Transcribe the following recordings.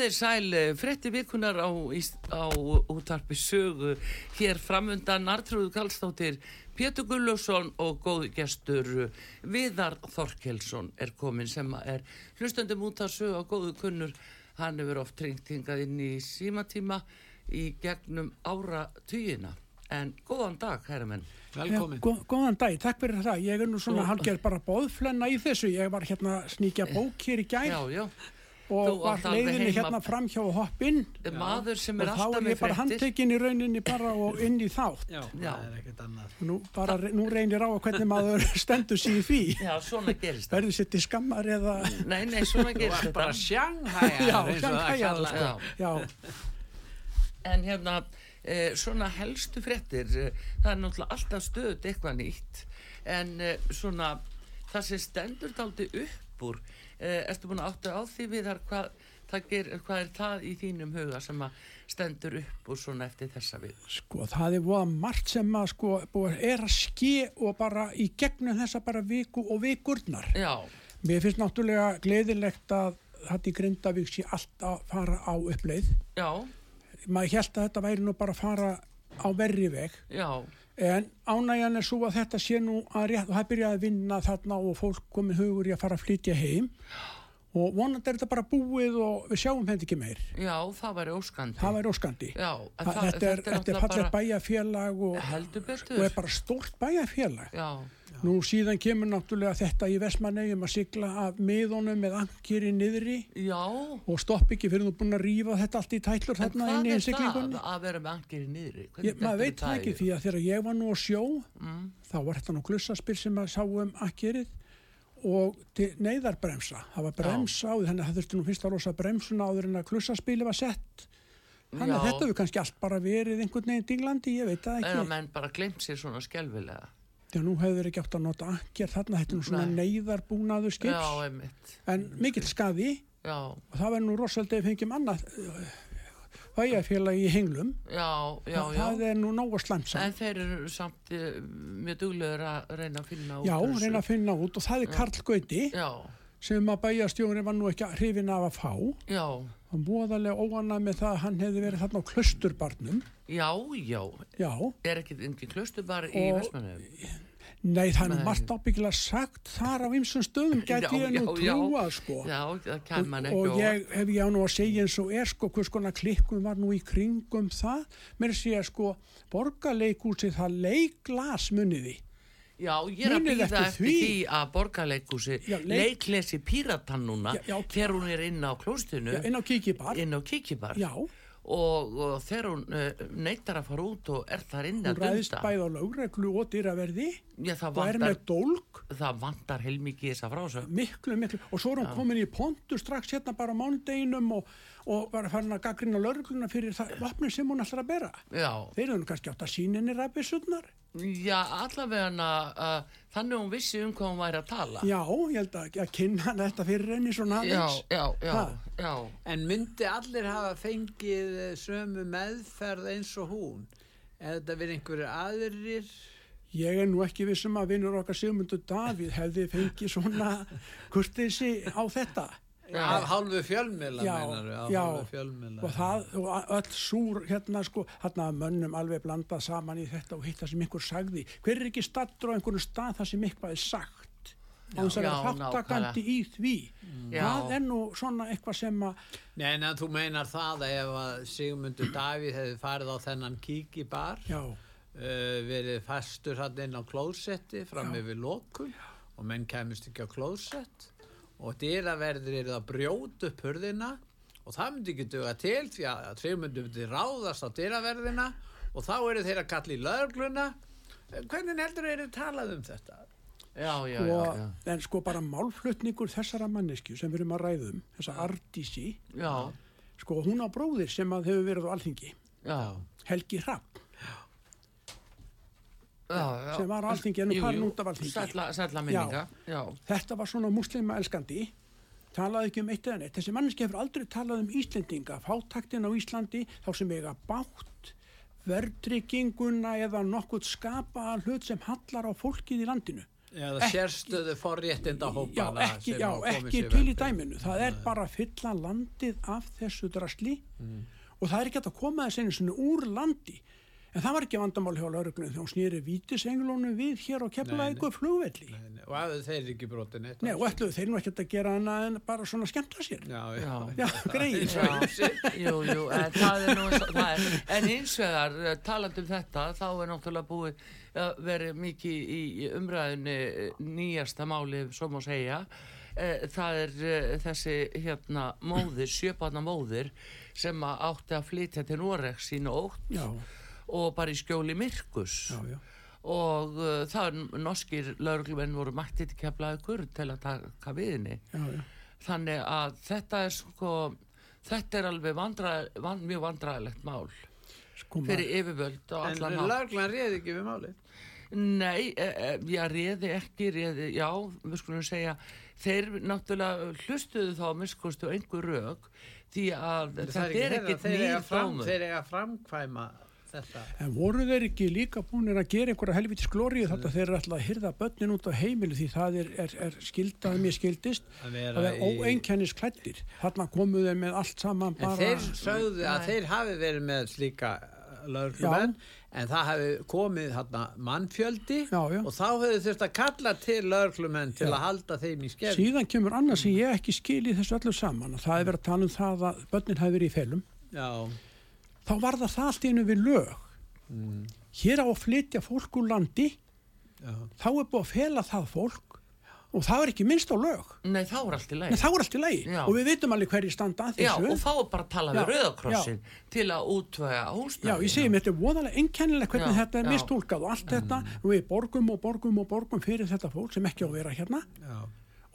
Komið þér sæl, frettir virkunar á, á útvarpi sögu. Hér framundan Artrúð Karlsdóttir, Pétur Gullugson og góð gestur Viðar Þorkelsson er komin sem er hlustandum út af sögu á góðu kunnur. Hann hefur oft tryngt hingað inn í símatíma í gegnum ára tugina. En góðan dag, herramenn. Velkomin. Já, gó- góðan dag, takk fyrir það. Ég er nú svona halger bara bóðflenna í þessu. Ég var hérna að sníkja bók hér í gær Já, já. Og þú var leiðinni hérna fram hjá hoppinn Maður sem og er þá er ég bara frettir. handtekinn í rauninni bara og inn í þátt. Já, Já. það er ekkert annað. Nú, bara, nú reynir á að hvernig maður stendur sig í því. Já, svona gerist það. Verður sér til skammar eða... Nei, nei, svona gerist ert bara þetta. sjanghæjar Já, sjanghæjar, En hérna, eh, svona helstu fréttir, eh, það er náttúrulega alltaf stöðut eitthvað nýtt, en eh, svona það sem stendur daldi upp úr, eh, ertu búin að áttu á því við hvað, hvað er það í þínum huga sem að stendur upp úr svona eftir þessa við? sko, það er voða margt sem að sko, er að ske og bara í gegnum þessa bara viku og vikurnar. Já, Mér finnst náttúrulega gleðilegt að þetta í Grindavík sé allt að fara á uppleið. já, maður held að þetta væri nú bara að fara á verri veg já, en ánægjan er svo að þetta sé nú að rétt og það byrjaði að vinna þarna og fólk komið hugur í að fara að flytja heim. Og vonandi er þetta bara búið og við sjáum þetta ekki meir. Já, það væri óskandi. það væri óskandi. Já, það, þetta er, þetta er náttúrulega fallið bæjarfélag og, og er bara stórt bæjarfélag. Já, nú síðan kemur náttúrulega þetta í Vestmannegjum að sigla af miðunum með ankeri niðri. Já, og stopp ekki fyrir þú búin að rífa þetta allt í tætlur en þarna hvað inn í er það siglingunni? að vera með angir í niðri? Ég, maður veit það ekki því að þegar ég var nú á sjó Mm. þá var þetta nú klussaspil sem að sá um akkerið og neyðarbremsa. Það var bremsa á því þannig að það þurfti nú fyrst að losa bremsuna áður en að klussaspili var sett. Þannig að þetta hefur kannski allt bara verið einhvern veginn dinglandi, ég veit það En ekki. að menn bara glemt sér svona skelvilega. Því að nú hefur ekki átt að nota akker þarna þetta er nú svona Nei. neyðarbúnaður Já, skips einmitt. en mikill skaði. Já, og það verður nú rosalega ef fengjum annað vægafélagi í henglum já, já, já. það er nú nóg að slæmt En þeir eru samt uh, mjög duglegur að reyna að finna út Já, reyna að finna út og það er Karl Gauti Já, sem að bæjastjóri var nú ekki hrifin af að fá. Já, hann búðarlega óanað með það að hann hefði verið þarna á klusturbarnum já, já. já, Er ekki engin klöstu bara í Og- Vestmannum? nei það er margt ábyggilega sagt þar á ymsum stöðum gæti Já, ég nú já, já. trúa sko Já, það og, kann man ekki og á- ég hef ég á nú að segja eins og er sko hvers konar klikkun var nú í kringum það mér sé að sko borgarleikúsi það leiklas muniði Já, ég er að býða eftir því. því að borgarleikúsi leik- leiklesi píratan núna Já, já. þegar hún er inn á klóstinu inn á kíkibar inn á kikibar já, og, og þegar hún uh, neytar að fara út og er þar inn hún að ræðist dunda bæð á lögreglu og dýraverði Já, það og er með dólk það vantar heilmikið þessa frásögn. Miklu, miklu, og svo er hún komin í pontu strax hérna bara á mánudeginum og, og var farin að gaggrina lörgluna fyrir það vopni sem hún ætlar að bera. Já, Þeir eru nú kannski átt að sína henni ræfisutnar. já, allavega uh, þannig hún vissi um hvað hún væri að tala Já, ég held að, að kynna þetta fyrir henni svona já, aðeins. já, já, já. En myndi allir hafa fengið eh, sömu meðferð eins og hún? Eða þetta verið einhverju aðrir? Ég er nú ekki vissum að vinnur okkar Sigmundur Davíð hefði fengið svona kurteysi á þetta. Já. Af Já, já, hálfu fjölmiðla. og það, og öll súr hérna sko, hérna mönnum alveg blandað saman í þetta og hitt það sem ykkur sagði. Hver er ekki stattur á einhvern stað það sem eitthvað er sagt? á þess að Já, vera þáttakandi í því Já. það er nú svona eitthvað sem að Nei, en þú meinar það að ef að Sigmundur Davíð hefði farið á þennan kíkibar já, uh, verið fastur hann inn á klósetti fram yfir lokun og menn kemist ekki á klósett og dýraverðir eru að brjóta upp hurðina og það myndi ekki duga til því að Sigmundur myndi ráðast á dýraverðina og þá eru þeir að kalla í lögluna hvernig heldur þeir talað um þetta? já, já, já, og, já. en sko bara málflutningur þessara mannesku sem við erum að ræðum þessa Ardísi, sko hún á bróðir sem að hefur verið á alþingi já, Helgi já. Sem var á alþingi en nú Jú, farin jú, út af alþingi. Sælla, sælla minninga. Já, þetta var svona muslima elskandi talaði ekki um eitt eða neitt. Þessi manneski hefur aldrei talað um Íslendinga fátaktin á Íslandi þá sem eiga bátt verðtrygginguna eða nokkuð skapa hlut sem hallar á fólkið í landinu. Eða Ekki- sérstöðu forréttinda já, hópana ekki, já, ekki til í dæminu. Það er bara að fylla landið af þessu drasli. Mm. og það er ekki að koma þess einu svona úr landi en það var ekki vandamál hjá lauruglunum þegar hún snýri vítisenglunum við hér á keflaðið flugvelli. Nei, nei, og að þeir eru ekki brotin eitt Nei, og ætluðu þeir nú ekki að gera annað en bara svona skemmta sér. Já, já. já. Já, greið Já, jú, jú, en það er nú eins það er, en hins vegar, eh, talandi um þetta, þá er náttúrulega búið að verið mikið í umræðunni eh, nýjasta máli, svo má segja, Eh, það er eh, þessi hérna móðir, sjöpanna móðir sem átti að flytja til Noregs í nótt. Já, og bara í skjóli myrkus. Já, já. Og uh, það er norskir lauruglumenn voru mættið til keflaðugur til að taka við henni. Já, þannig að þetta er sko þetta er alveg vandra, van, mjög vandræðilegt mál sko fyrir yfirvöld og en allan hátt. löglan réði ekki við málið? Nei, e, e, já, réði ekki réði, já, við skulum segja þeir náttúrulega hlustuðu þá miskustu einhver rög því að þetta er þeirra, ekkit þeir eiga nýr fram, dómur. þeir eiga framkvæma þetta. En voru þeir ekki líka búinir að gera einhverja helvitis glóriu þetta þeir eru alltaf að hyrða börnin út á heimilu því það er, er, er skildað mér skildist Að vera það er í- óeinkennis klættir þarna komu þeir með allt saman en bara þeir sögðu að Nei. þeir hafi verið með slíka löglumenn en það hafi komið hérna, mannfjöldi Já, já. og þá hefur þurft að kalla til löglumenn til Já. að halda þeim í skerð síðan kemur annað sem ég ekki skil í þessu öllu saman og það er verið að tala um það að börnin hafi verið í felum. Já, þá var það það allt í einu við lög. Mm, hér á að flytja fólk úr landi já. þá er búið að fela það fólk og það er ekki minnst á lög. Nei, þá er allt í leið þá er allt í lagi. Já. og við vitum alveg hverju standa að já, þessu. og þá er bara að tala Já, við Rauðakrossin til að útvæga húsnæði. Já, ég segi mér, þetta er voðalega einkennilegt hvernig Já, þetta er já. mistúlkað og allt þetta. Og við borgum og borgum og borgum fyrir þetta fólk sem ekki á að vera hérna. Já.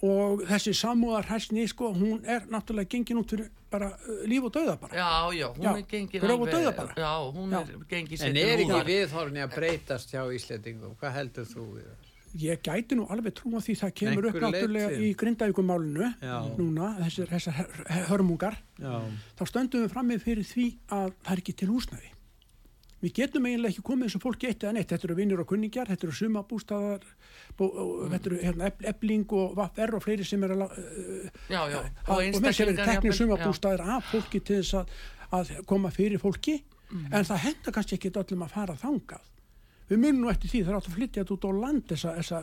Og þessi samúðar hæsni, sko, hún er náttúrulega gengin út fyrir bara uh, líf og dauða bara. Já, já, hún Já, er gengin gröf og dauða bara. Já, hún Já. er gengin en er ekki viðhorni að breytast hjá Íslandingum hvað heldur þú við það? Ég gæti nú alveg trúa því það kemur upp Einhverju náttúrulega í grindavíkumálinu Já. núna, þessar, hörmungar, Já. þá stöndum við frammi fyrir því að það er ekki til húsnæði. Við getum eiginlega ekki komið þessu fólki eitt eða neitt. Þetta eru vinnir og kunningjar, þetta eru sumabústaðar, bú, og þetta eru hérna, eb- ebling og vaffer og fleiri sem er að... Já, já, og með sér verið teknir jafnvel, sumabústaðir af fólki til þess að, að koma fyrir fólki, Mhm. en það henda kannski ekki öllum að fara þangað. Við munum nú eftir því það er átt að flytja þetta út á land þessa, þessa,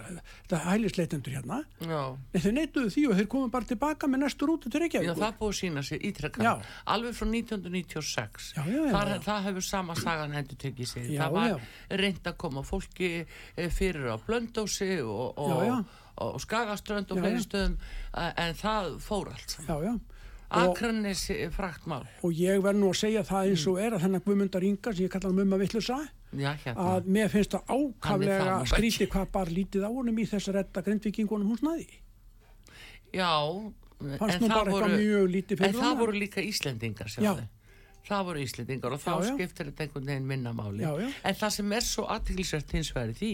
þessa hælisleitendur hérna. Já, já. Nei, þeir neituðu því og þeir komum bara tilbaka með næstu rútu til Já, Reykjavík. það er búið sína sér ítrekka Já. alveg frá 1996 Já, já, já, Þar, já. það hefur sama sagan hendur tekið sig Já, það var já. reynd að koma fólki eh, fyrir á Blöndósi og, og, Já, já. og, Skagaströnd og Já, já. stöðum eh, en það fór allt saman Já, já. Og, Akranis frakt mál og ég verð nú að segja það eins og er að þennan Guðmundar Inga sem ég kallar mumma vittlusa Já, hérna að mér finnst það skrítið ekki. hvað bara lítið á honum í þess að redda grindvikingunum húsnaði. Já, Fannst en það voru mjög lítið fyrir En það voru líka Íslendingar. Það voru Íslendingar og þá Já, já. skiptir þetta einhvern veginn minna máli. Já, já. En það sem er svo aðtilsvært hins vegar því,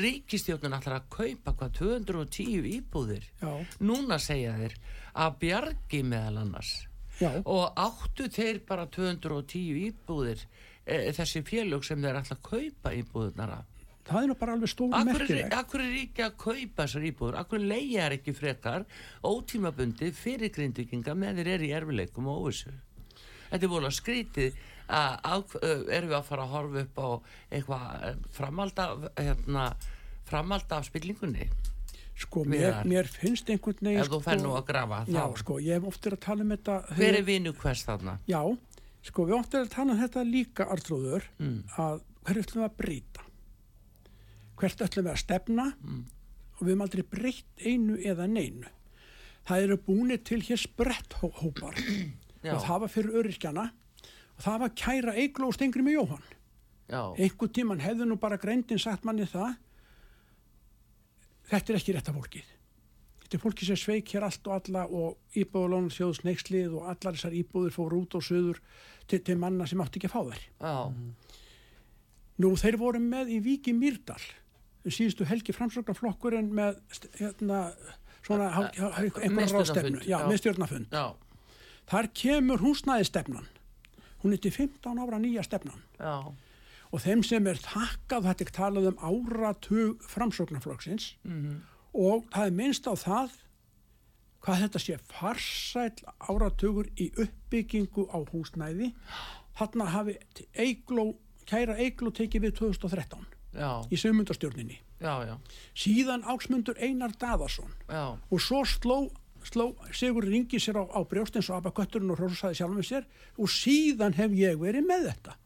ríkistjórnun ætlar að kaupa hvað 210 íbúðir. Já, Núna segja þeir að bjargi meðal annars. já, Og áttu þeir bara 210 íbúðir, e, þessi félög sem þeir ætla að kaupa íbúðunar af. það er nú bara alveg stóru er, merkilegt. akkur er ekki að kaupa þessar íbúður, akkur leiðjar ekki frekar ótímabundi fyrir grindvikinga með þeir eru í erfileikum og óvissu. Þetta er búin að skrítið að ö, erum við að fara að horfa upp á eitthvað framald af, hérna, framald af spillingunni. Sko, mér, mér finnst einhvern veginn ef þú fær nú að grafa þá Já, sko, ég hef oft verið að tala um þetta hver er vinu hvers þarna Já, sko, við verið að tala um þetta líka Artrúður, Mm. að hverju ætlum við að breyta? Hvert ætlum við að stefna? Mm. og við höfum aldrei breytt einu eða neinu. Það eru búinir til hér sprett hó hópar og það var fyrir öryrkjana og það var kæra Eigló og Stengri með Jóhann. Já, einhvern tíman hefðu nú bara greindin sagt manni það. Þetta er ekki rétta fólkið þetta er fólki sem sveik hér allt og alla og íbúðalónum þjóðs neykslið og allar þessar íbúður fóru út og söður til, til manna sem átti ekki að fá þær. Já, nú þeir voru með í Víki Mýrdal um síðustu helgi framsóknarflokkurinn með hérna svona einhverja ráðstefnu. Já, já. miðstjórnafund þar kemur húsnæði stefnan hún er til 15 ára nýja stefnan. Já, og þeim sem er þakkað þetta er talað um áratug framsóknarflokksins mhm, og það er minnst á það hvað þetta sé farsæl áratugur í uppbyggingu á húsnæði. Þarna hafi eigló, kæra eigló tekið við 2013 já, í já, síðan áksmundur Einar Daðarsson já, og svo sló, sló Sigur Ringi sér á, á brjóstins og abakötturinn og hrósaði sjálfum við sér. Og síðan hef ég verið með þetta.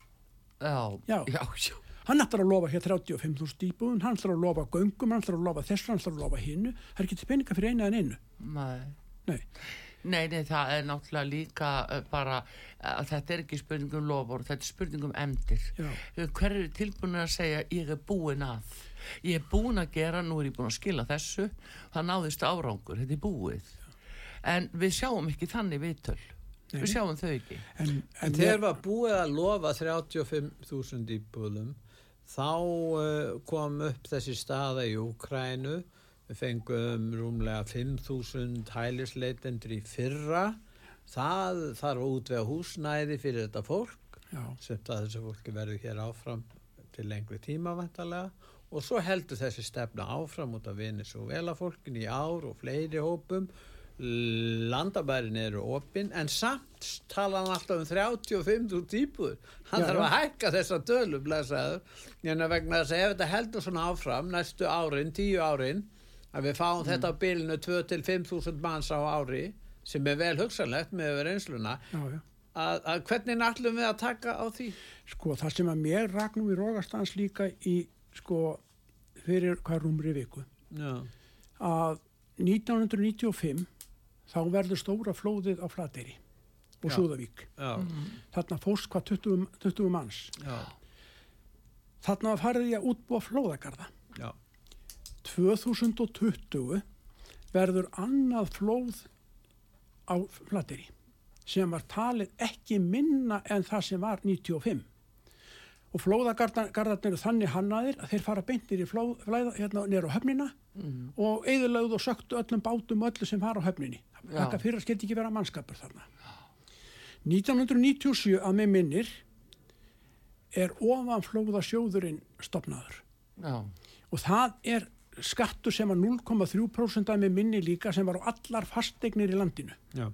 Já, Já. já, já, hann ætlar að lofa hér 35.000 íbúðun hann ætlar að lofa göngum, hann ætlar að lofa þessu hann ætlar að lofa hinnu, það er ekki til peninga fyrir eina en einu nei. nei, Nei, nei, það er náttúrulega líka uh, bara að þetta er ekki spurning um lofur, þetta er spurning um emdir. Já. Hver er tilbúin að segja ég er búin að? Ég er búin að gera, nú er ég búin að skila þessu, það náðist árangur, þetta er búið. En við sjáum ekki þannig viðtöl. Við sjáum þau ekki. en, En en þegar var búið að lofa 35.000 íbúðum þá uh, kom upp þessi staða í Úkrænu við fengum rúmlega 5.000 hælisleitendur í fyrra. Það þarf að útvega húsnæði fyrir þetta fólk já, sem að þessu fólki verður hér áfram til lengri tíma vantarlega og svo heldur þessi stefna áfram út af að fólkin í ár og fleiri hópum landabærin eru opinn en samt tala hann alltaf um 35.000 íbúður hann Já, þarf að hækka þessa blæsaður en vegna þess að ef þetta heldur svona áfram næstu árin, tíu árin að við fáum þetta á bilinu 2-5.000 manns á ári sem er vel hugsanlegt með yfir einsluna já, já. að, að hvernig náttúrum við að taka á því? Sko það sem að mér ragnum í Rógastans líka í sko fyrir hvað rúmri viku. Að 1995 þá verður stóra flóðið á Flateyri og Já. Súðavík. Já, þarna fórst hvað 20, 20 manns. Já, þarna farið í að útbúa flóðagarða. Já, 2020 verður annað flóð á Flateyri sem var talið ekki minna en það sem var 95 og flóðagarðarnir þannig hannaðir að þeir fara beintir í flóð, hérna nýra á höfnina og eðurlögðu og söktu öllum bátum og öllu sem var á höfninni Já. þakka fyrir skildi ekki vera mannskapur þarna 1997 að með minnir er ofan flóðasjóðurinn stopnaður Já, og það er skattur sem var 0,3% að með minni líka sem var á allar fastegnir í landinu. já,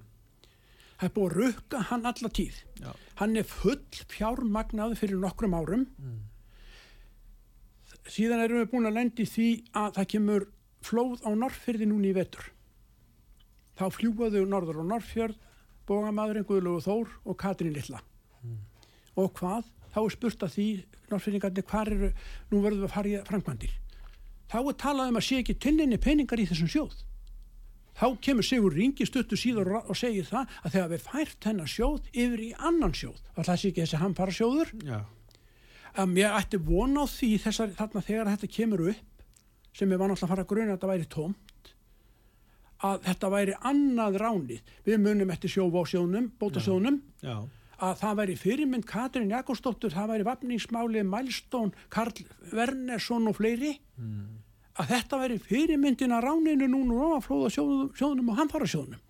Það er búið að rukka hann alla tíð. já, Hann er full fjármagnaði fyrir nokkrum árum. Síðan erum við búin að lendi því að það kemur flóð á Norrfyrði núni í vetur. Þá fljúaðu Norður og Norrfjörð, bógamadurinn Guðlögu Þór og Katrín Lilla. Og hvað? Þá er spurt að því, Norrfyrðingarnir, hvað eru, nú verðum við að fara í framkvæmdir. Þá er talað um að sé ekki tillinni peningar í þessum sjóð. Þá kemur Sigur Ringi stuttu síður og segir það að þegar við fært hennar sjóð yfir í annan sjóð, það sé ekki þessi hamfara sjóður, já, að mér ætti vona á því þessar, þarna þegar þetta kemur upp sem ég var náttúrulega að fara að gruna að þetta væri tómt að þetta væri annað ránið. Við munum eftir sjófa á sjónum bótasjónum já, að það væri fyrirmynd Katrin Jakobsdóttur, það væri vapningsmáli Mælstón, Karl Wernersson og fleiri að þetta væri fyrirmyndin að ráninu núna og flóða sjónum, sjónum og hamfara sjónum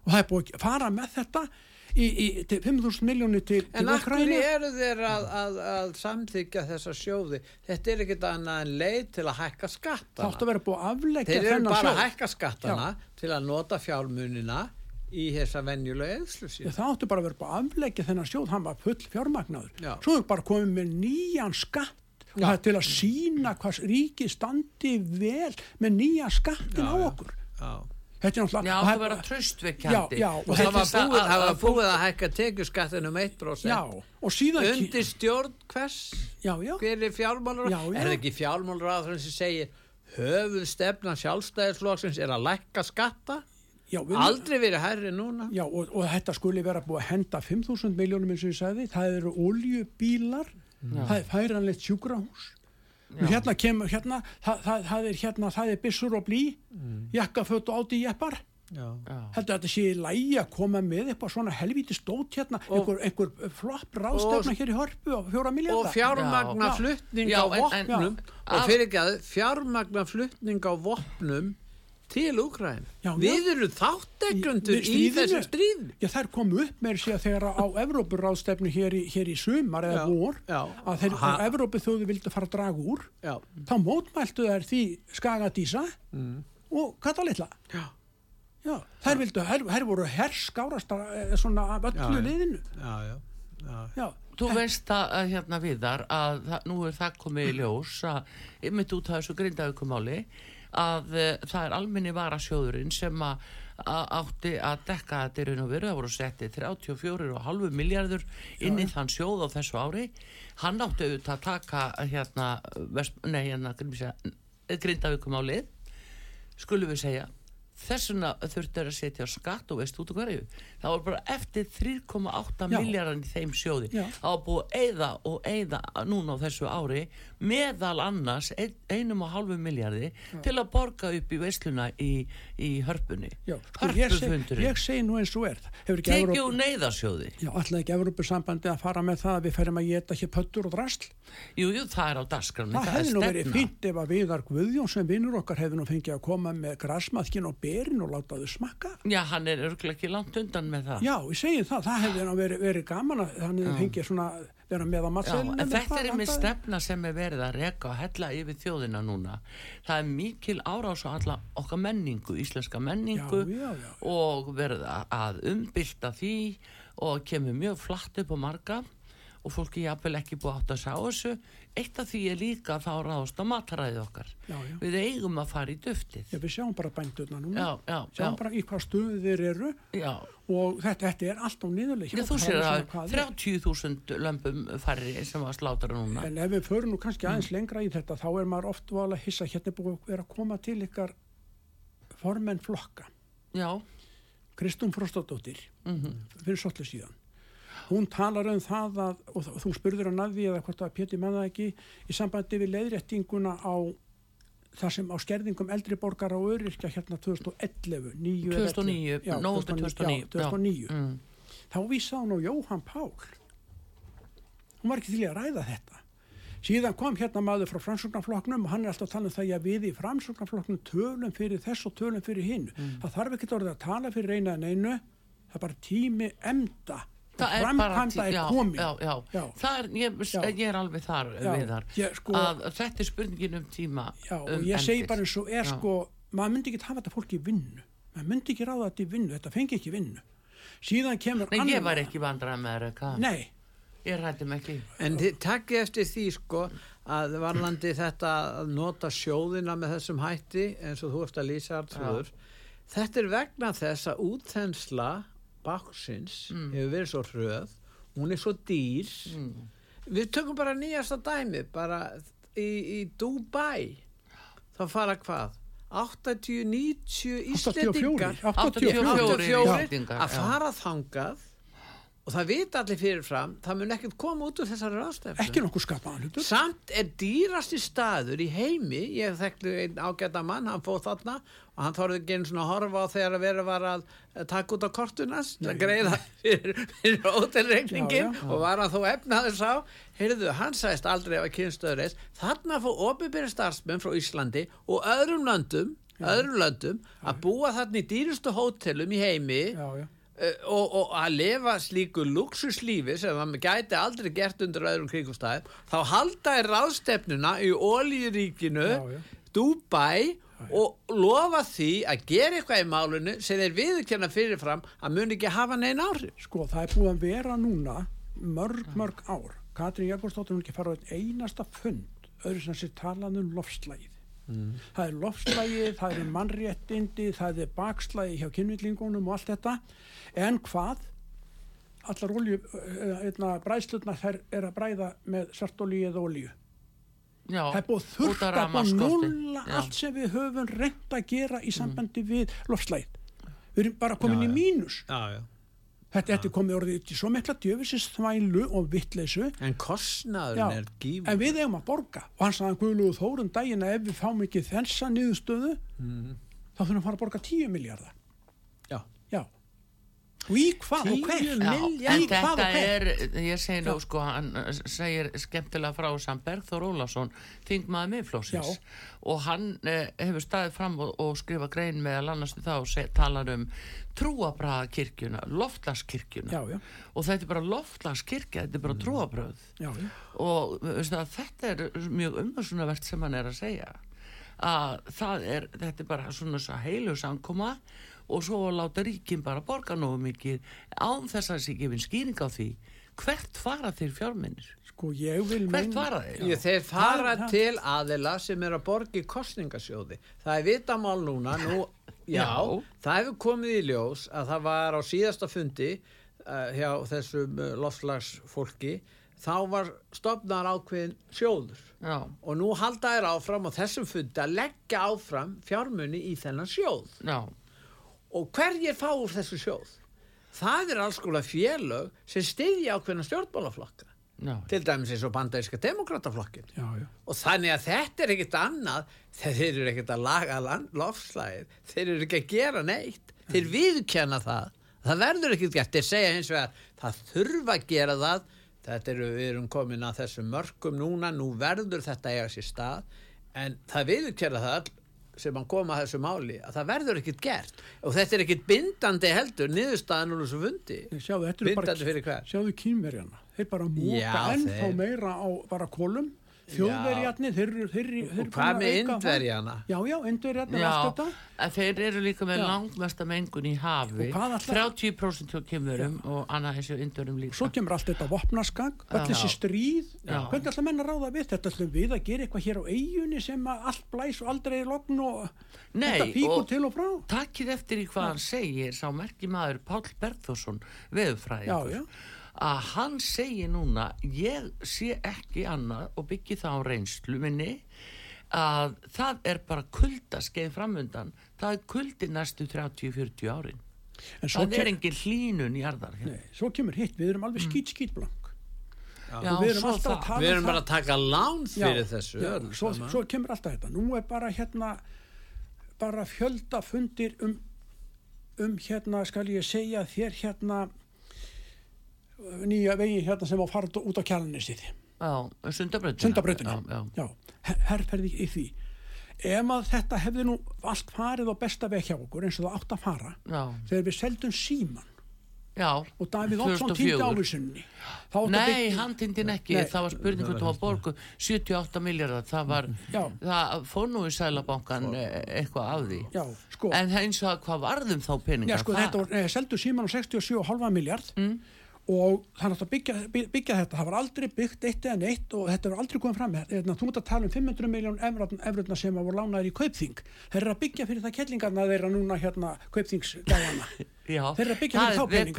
og það er búið að fara með þetta í, í, til 5.000 miljónir til, En Úkraínu. eru þeir að, að, að samþykja þessa sjóði? Þetta er ekkert annað en leið til að hækka skattana. átti að vera búið að afleggja Þeir eru þennan bara að sjóð. hækka skattana til að nota fjármunina í þessa venjulega eðslu Já, átti bara að vera búið að afleggja þennan sjóð, hann var full fjármagnaður. Já. Svo er bara komið með nýjan skatt og það til að sína hvað ríkið standi vel með nýja skattin á okkur Já. Þetta er náttúrulega Já, það. Já, já, og það var það búið, að- það var að búið að hækka tekjuskattin um 1%. já, og síðan Undir stjórn hvers? já, já, Hver er fjármálur? Já, já. Er það ekki fjármálur sem segir höfuð stefna sjálfstæðisflokksins er að lækka skatta? já, við, Aldrei verið hærri núna? já og, og þetta skuli vera búið að henda 5.000 miljónum eins og ég sagði, það eru oljubílar það er færanlegt sjúkrahús hérna kemur hérna það, það, það er hérna, það er byssur og blí jakkaföt og áti jeppar. Heldur að þetta sé í lægi að koma með eitthvað svona helvíti stót hérna einhver, einhver flopp ráðstefna hér í hörpu á fjóra Og miljardar fjármagna Já. flutning Já, á vopnum. Og fyrir ekki að fjármagna flutning á vopnum til Úkræn. Við erum þáttekundur í stríðinu. þessu stríð. Já, þær komu upp með sér þegar á Evrópuráðstefnu hér í, hér í sumar eða Já, vor já. að þeir Ha- Evrópu þjóðu vildu fara að draga úr Já. þá mótmæltu þær því skagadísa og katalitla Mm. Já. Já, þær vildu, þær, þær voru herskárast svona af öllu liðinu Já, já. já. Já, Þú veist að, að hérna viðar að það, nú er það komið í ljós að ymmit út af þessu grindavíkumáli að uh, það er almenni varasjóðurinn sem að að átti að dekka þetta í raun og veru. Það voru settið 34,5 miljardur inn í þann sjóð á þessu ári. Hann átti auðvitað að taka hérna, vest, nei, hérna grindavíkumálið skulum við segja þessuna þurftu að setja á skatt og veist út og hverju. Það voru bara eftir 3,8 Já. miljardar í þeim sjóði. Það var búið að eyða og eyða núna á þessu ári meðal annars ein, einum og hálfu miljardi til að borga upp í veisluna í, í hörpunni. Já, sko, ég, seg, ég segi nú eins og er. Ekki tekið úr neyðarsjóði. Já, alltaf ekki Evrópusambandi að fara með það að við ferum að geta hér pöttur og drasl? Jú, jú, það er á dasgranni Það hefði nú verið fínt ef að Viðar Guðjón sem vinnur okkar hefði nú fengið að koma með grasmaðkin og berin og láta þau smakka. já, hann er örgulega ekki langt undan með það. Já, ég segi það, það hefði nú verið, verið gaman að hann hefði fengið svona vera með á Já, matseðlunum. en þetta er einmitt stefna sem er verið að reka og hella yfir þjóðina núna. Það er mikil árás á alla okkar menningu, íslenska menningu Já, já, já. og verið að- að umbylta því og kemur mjög flatt upp á marga og fólki jafnvel ekki búið átt að sá þessu. Eitt af því er líka að þá ráðast á mataræði okkar. Já, já. Við eigum að fara í duftið. Já, við sjáum bara bændurna núna. Já, já, Sjáum já. bara í hvað stöðu þeir eru Já, og þetta, þetta er allt á niðurleik. Já, þú sér að 30.000 lömpum færri sem var slátra núna. En ef við förum nú kannski Mm. aðeins lengra í þetta, þá er maður oft vala að hissa, hérna er búið að koma til ykkar formenn flokka. Já, Kristún Frostadóttir Mhm. fyrir svolítið síðan hún talar um það að, og þú spurður hann að því eða hvort að Pétur manna ekki í sambandi við leiðréttinguna á það sem á skerðingum eldri borgara og öryrkja hérna 2011 9 eða 2009, 11. Já, nóvember 2009, já, 2009. Mm. þá vísaði hún á Jóhann Pál hún var ekki til að ræða þetta síðan kom hérna maður frá framsóknarflokknum og hann er alltaf að tala um það að við í framsóknarflokknum tölum fyrir þess og tölum fyrir hinn Mm. það þarf ekki orðið að tala fyrir eina en einu það er bara tími emda Það er bara er já, já, já. Já. Það er, ég, Já. ég er alveg þar Já, við þar. Ég, sko- að þetta er spurningin um tíma Já, og um ég segi bara eins og er Já. sko maður myndi ekki hafa þetta fólk í vinnu. Maður myndi ekki ráða þetta í vinnu, þetta fengi ekki vinnu. Síðan kemur Nei, ég annar- var ekki vandrað með það nei, Ég rættum ekki. En þið takkið eftir því sko að varlandi þetta að nota sjóðina með þessum hætti eins og þú ert að lýsa þetta er vegna þess að útþensla baksins hefur verið svo hröð hún er svo dýr. Við tökum bara nýjasta dæmi bara í, í Dubai. Þá fara hvað? 80-90 Íslendingar. 84 84 84 Já. að fara þangað og það vita allir fyrirfram það mun ekkert koma út úr þessari ráðstefnu. Ekki nokkuð skapaðan hlutur samt er dýrasti staður í heimi ég þekktu einn ágæta mann hann fóð þarna og hann þorði ekki einu svona að horfa á þegar að vera var að eh, taka út á kortunast að greiða fyrir, fyrir já. og var hann þó efnaður sá. Heyrðu, hann sagðist aldrei af kynstöður reist þarna fóð opiberi starfsmenn frá Íslandi og öðrum löndum öðrum löndum að búa þarna í dýrustu hótelum í heimi. Já, já og, og að lifa slíku luxuslífi sem það gæti aldrei gert undir öðrum kringumstæðum þá halda er ráðstefnuna í já. Dubai og lofa því að gera eitthvað í málunu sem þeir viðurkenna fyrirfram að muni ekki hafa neina áhrif Sko, það er búið að vera núna mörg, mörg ár. Katrín Jakobsdóttir hún ekki fara á einn einasta fund öðru sem sér talað um lofslægið. Það er lofslægið, það eru mannréttindi, það er bakslægi hjá kynvillingunum og allt þetta. En hvað? Allar olju, uh, bræðslutnar þær er að bræða með svartolíu eða olíu. Já, Það er búið að upp og rafmagnsskorti. nulla allt sem við höfum reynd að gera í sambandi við lofslægið. Við erum bara komin Já, í já. mínus. Já, já. Þetta er komið orðið í svo mikla djöfisins þvælu og vittleysu En kostnaðurinn er gífur. en við eigum að borga. Og hann sagði Guðlúð Þórun daginn að ef við fáum ekki þessa niðurstöðu þá þurfum við að fara að borga 10 miljardar í hvað? Og 10 hver en þetta er, ég segi nú sko, hann uh, segir skemmtilega frá sem Bergþór Ólafsson, þingmaður miðflósins Já. og hann uh, hefur staðið fram og, og skrifa grein meðal annars það se, talar um trúabraðakirkjuna, loftlaskirkjuna já, já, og þetta er bara loftlaskirkja, þetta er bara trúabröð já, já. og veistu, að þetta er mjög umhersunavert sem hann er að segja. Að það er, þetta er bara svona svo heilu samkoma og svo að láta ríkin bara borga nógu mikið án þess að þessi gefin skýring á því hvert fara þeir fjárminnir sko ég vil hvert fara þeir Ég, þeir fara Það- það- til aðila sem er að borga í kostningasjóði. Það er vitamál núna, nú, já, Já. það hefur komið í ljós að það var á síðasta fundi uh, hjá þessum uh, lofslagsfólki, þá var stopnar ákveðin sjóður. já, Og nú halda þær áfram á þessum fundi að leggja áfram fjármunni í þennan sjóð. já, Og hverjir fá úr þessu sjóð? Það er alls konar félög sem styðja ákveðna stjórnmálaflokka. já, Til dæmis eins og bandaríska demokrataflokkin. já, já, Og þannig að þetta er ekkit annað, þeir eru ekkit að laga land- lofslægið, þeir eru ekki að gera neitt, þeir viðkenna það, það verður ekkit gert, þeir segja hins vegar, það þurfa að gera það, þetta eru, við erum komin að þessum mörgum núna, nú verður þetta eiga sér stað, en það viðkenna það sem að koma að þessu máli, að það verður ekkit gert, og þetta er ekkit bindandi heldur, niðurstaðan úr þessu fundi, sjáðu, eru bara bindandi fyrir hver? sjáðu kýmverjana þeir bara móka Já, ennþá meira á bara kolum þjóðverjarnir, þeir eru þeir, eru- þeir Og eru hvað með. Indverjana? já, já, indverjarnir, já allt þetta en þeir eru líka með Já. langmesta mengun í hafi Og hvað ætla- 30% hjá kemverum og annað eins og indurum líka svo kemur allt þetta vopnaskang öll Já. þessi stríð Já. hvernig ætla menn að ráða við þetta ætlum við að gera eitthvað hér á eigunni sem að allt blæs og aldrei er logn og Nei, þetta píkur til og frá Takkið eftir í hvað hann segir sá merki maður Páll Bergþórsson veðurfræðingur Já, já. Að hann segir núna ég sé ekki annað og byggi það á reynslu minni að það er bara kuldaskeið framundan. Það er kuldi næstu 30-40 árin. Það er engin hlínun jarðar hérna. nei, svo kemur hitt, við erum alveg skýt skýt blank. Já, við erum Við um erum bara að taka lán fyrir Já, þessu. já, svo, svo kemur alltaf þetta. Nú er bara hérna bara fjölda fundir um um hérna skal ég segja þér hérna nýja vegi hérna sem á fara út á kjalanisið Já, sundabrautina. Sundabrautina, já, já. já, her- herferði í því. Ef að þetta hefði nú allt farið á besta veg hjá okkur eins og það átt að fara Já, þegar við seldum síman já, og Davíð Oddsson týndi 2004. ávísunni Nei, hann týndi ekki, Nei. það var spurning hvort það var borgu 78 miljardar, það var Já. það fór nú í Sælabankan eitthvað af því. Já, sko. En eins og hvað varðum þá peninga? Já, sko, þetta var, nei, seldu síman á 67,5 miljard mm. Og það er að byggja, by- byggja þetta, það var aldrei byggt eitt eða neitt og þetta var aldrei komið fram með. Þetta, þú mútt að tala um 500 miljón efröðna sem að voru lánaðir í kaupþing. Þeir eru að byggja fyrir það kellingarna þeirra núna hérna kaupþingsgæðana Já, Þeir eru að byggja fyrir þá peninga.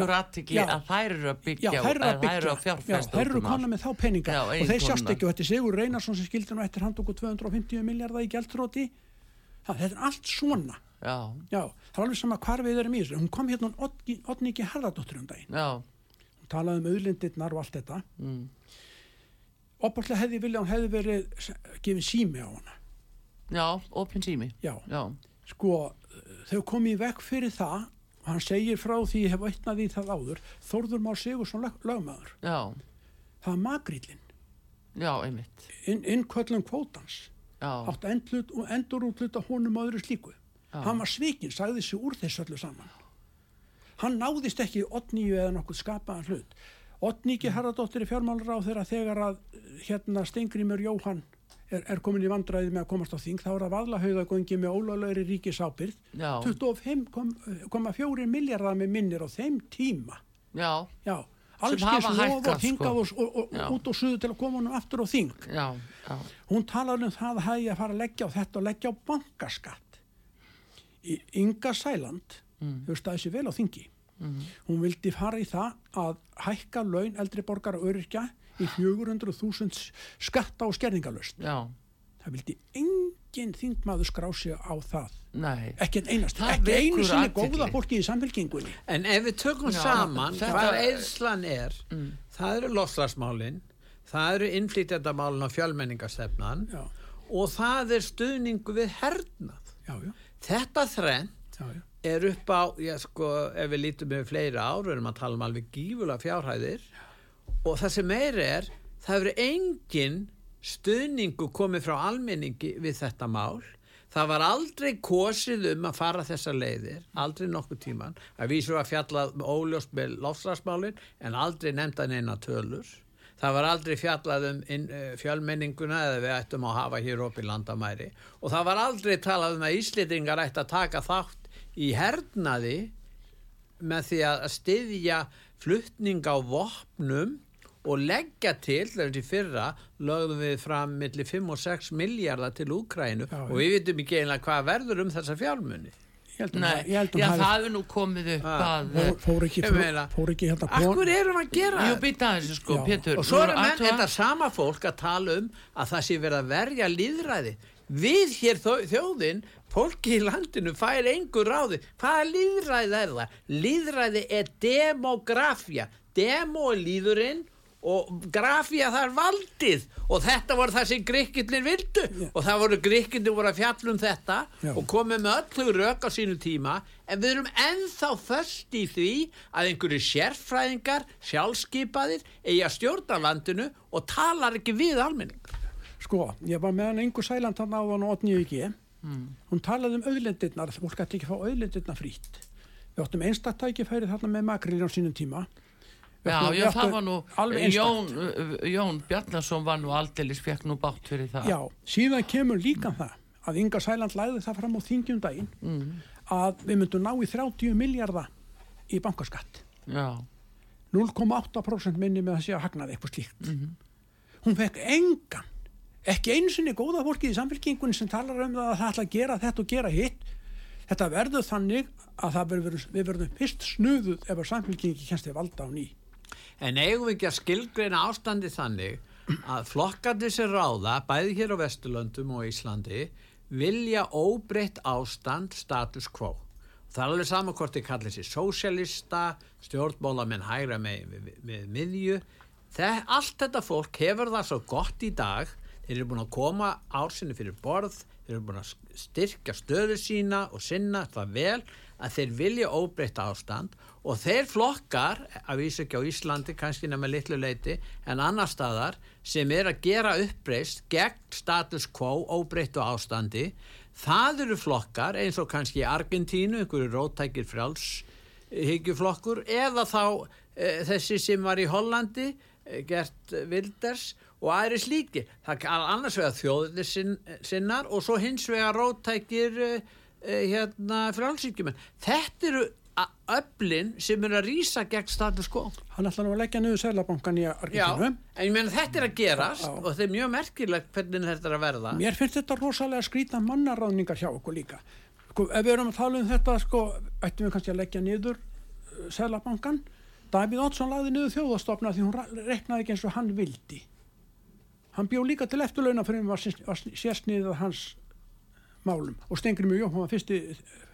að þær eru að byggja þær eru að og- byggja, þær eru að eru um konar allt. með þá peninga. Já, og þeir sjást ekki. Og þetta er Sigur Reynarsson sem skildi nú eftir handtöku 250 miljardar í gældróti þetta er allt svona. Já, já, það er alveg sama hvar við erum í þessu. Hún kom hérna Harðardóttur um auðlindirnar og allt þetta. Mm, opaslega hefði vilja hún hefði verið gefið sími á hana. Já, opin sími. Já, Já, sko þau komið vekk fyrir það og hann segir frá því ég hef veitnað í það áður Þórður Már Sigursson lög, lögmaður. Já, það er magrillin já, einmitt. Inn, innköllum kvótans. Átt endur útluta honum öðru slíku. Já. hann var svikinn, sagði sig úr þessu öllu saman hann náðist ekki Oddníu eða nokkuð skapaðan hlut. Oddníki Harðardóttir er fjármálur á þeirra þegar að hérna Stengrimur Jóhann er, er komin í vandræði með að komast á þing. Þá er að vaðlahauðagöngi með ólöglegri ríkisábyrð já, 25,4 miljardar með minnir á þeim tíma. Já, já, alls skils lof og hingað og, og, og út og suðu til að koma honum aftur á þing. Já, já, hún talar um það að hefði að fara að leggja á þetta og leggja á bankaskatt. Í Inga Sæland Mm. hefur staðið sér vel á þingi hún vildi fara í það að hækka laun eldri borgar og öryrkja í 400.000 skatta og skerningalust já, það vildi engin þingmaður skrá sig á það. Nei. Ekki en einast, Það ekki einu vekur sinni athygli. góða fólki í samfélkingunni En ef við tökum Já, saman þetta- hvað eðslan er, það eru loslasmálin, það eru innflýtjandamálin og fjölmenningastefnan já, og það er stuðningu við hernað. já, já, Þetta þrenn. Er upp á, já sko, ef við lítum yfir fleiri ár, við erum að tala um alveg gífulega fjárhæðir og það sem meiri er, það hefur engin stuðningu komið frá almenningi við þetta mál. Það var aldrei kosið um að fara þessar leiðir, aldrei nokkuð tíman, að vísu að fjallað óljóst með lofslagsmálin en aldrei nefnda neina tölur. Það var aldrei fjallað um uh, fjölmenninguna eða við ættum að hafa hér opið landamæri og það var aldrei talað um að Íslendingar ætti að taka þátt í hernaði með því að styðja flutning á vopnum og leggja til, þegar til fyrra lögðum við fram millir 5 og 6 miljardar til Úkrænu Já, og við vitum ekki einlega hvað verður um þessa fjármunni. Nei, já, það er nú komið upp Ah, að fór, fór ekki, hérna Akkur erum að gera Jú, þetta? sko, Og svo eru menn, þetta sama fólk að tala um að það sé verið að verja líðræði. Við hér þjóðin, fólki í landinu fær engur ráði. Hvaða líðræði er það? Líðræði er demografía. Demo er líðurinn og grafía það er valdið og þetta voru það sem gríkirnir vildu og það voru gríkirnir voru að fjalla um þetta Já. og komið með öllu rauk á sínu tíma en við erum ennþá föst í því að einhverju sérfræðingar sjálfskeipaðir eigi að stjórna landinu og talar ekki við almenning Sko, ég var með hann Ingu Sæland hann á hann og Otni ekki. Mm. Hún talaði um auðlendirnar, fólk ætti ekki fá auðlendirnar frýtt. Við áttum einstaktækifæri þarna með makrilin á sínum tíma. Já, já, það var nú. Jón, Jón Bjarnason var nú aldeilis fekk nú bátt fyrir það Já, síðan kemur líka það að Inga Sæland læði það fram á þingjum daginn Mm. að við myndum ná í 30 miljardar í bankaskatt. já, 0,8% minni með að sé að hagnaði eitthvað slíkt. Mhm. Hún fekk engan, ekki einu sinni góða fólkið í samfélkingunni sem talar um það að það ætla að gera þetta og gera hitt. Þetta verður þannig að verður, við verðum fyrst snuðuð ef að samfélkingi kennst við valda á ný. en eigum við ekki að skilgreina ástandi þannig að flokkandi sem ráða bæði hér á Vesturlöndum og Íslandi vilja óbreytt ástand status quo það er alveg saman hvort þið kallir sér sósialista, stjórnmálamenn hægra með, miðju allt þetta fólk hefur það svo gott í dag þeir eru búin að koma ársinni fyrir borð þeir eru búin að styrkja stöðu sína og sinna það vel að þeir vilja óbreytt ástand og þeir flokkar, að vísa ekki á Íslandi kannski nema litlu leiti en annar staðar sem er að gera uppreist gegn status quo óbreyttu ástandi það eru flokkar eins og kannski í Argentínu, einhverju rótækir frjáls hyggjuflokkur eða þá e, þessi sem var í Hollandi e, gert Wilders og aðri slíki það er annars vegar þjóðinni sin, sinnar og svo hins vegar rótækir e, e, hérna frjálsíkjumenn þetta eru öflin sem eru að rýsa gegn status quo Hann ætla nú að leggja niður Sælabankan í Argentínu. en ég meina þetta er að gerast Já. og þetta er mjög merkilegt hvernig þetta er að verða Mér finnst þetta rosalega skrýta mannaráðningar hjá okkur líka. Sko, ef við erum að tala um þetta, sko, ættum við kannski að leggja niður uh, Sælabankan. Davíð Oddsson lagði niður þjóðastofna því hún reiknaði ekki eins og hann vildi. Hann bjó líka til eftirlauna fyrir sés- var sérsniðið hans málum. Og Stengri mjög Jóhann var fyrsti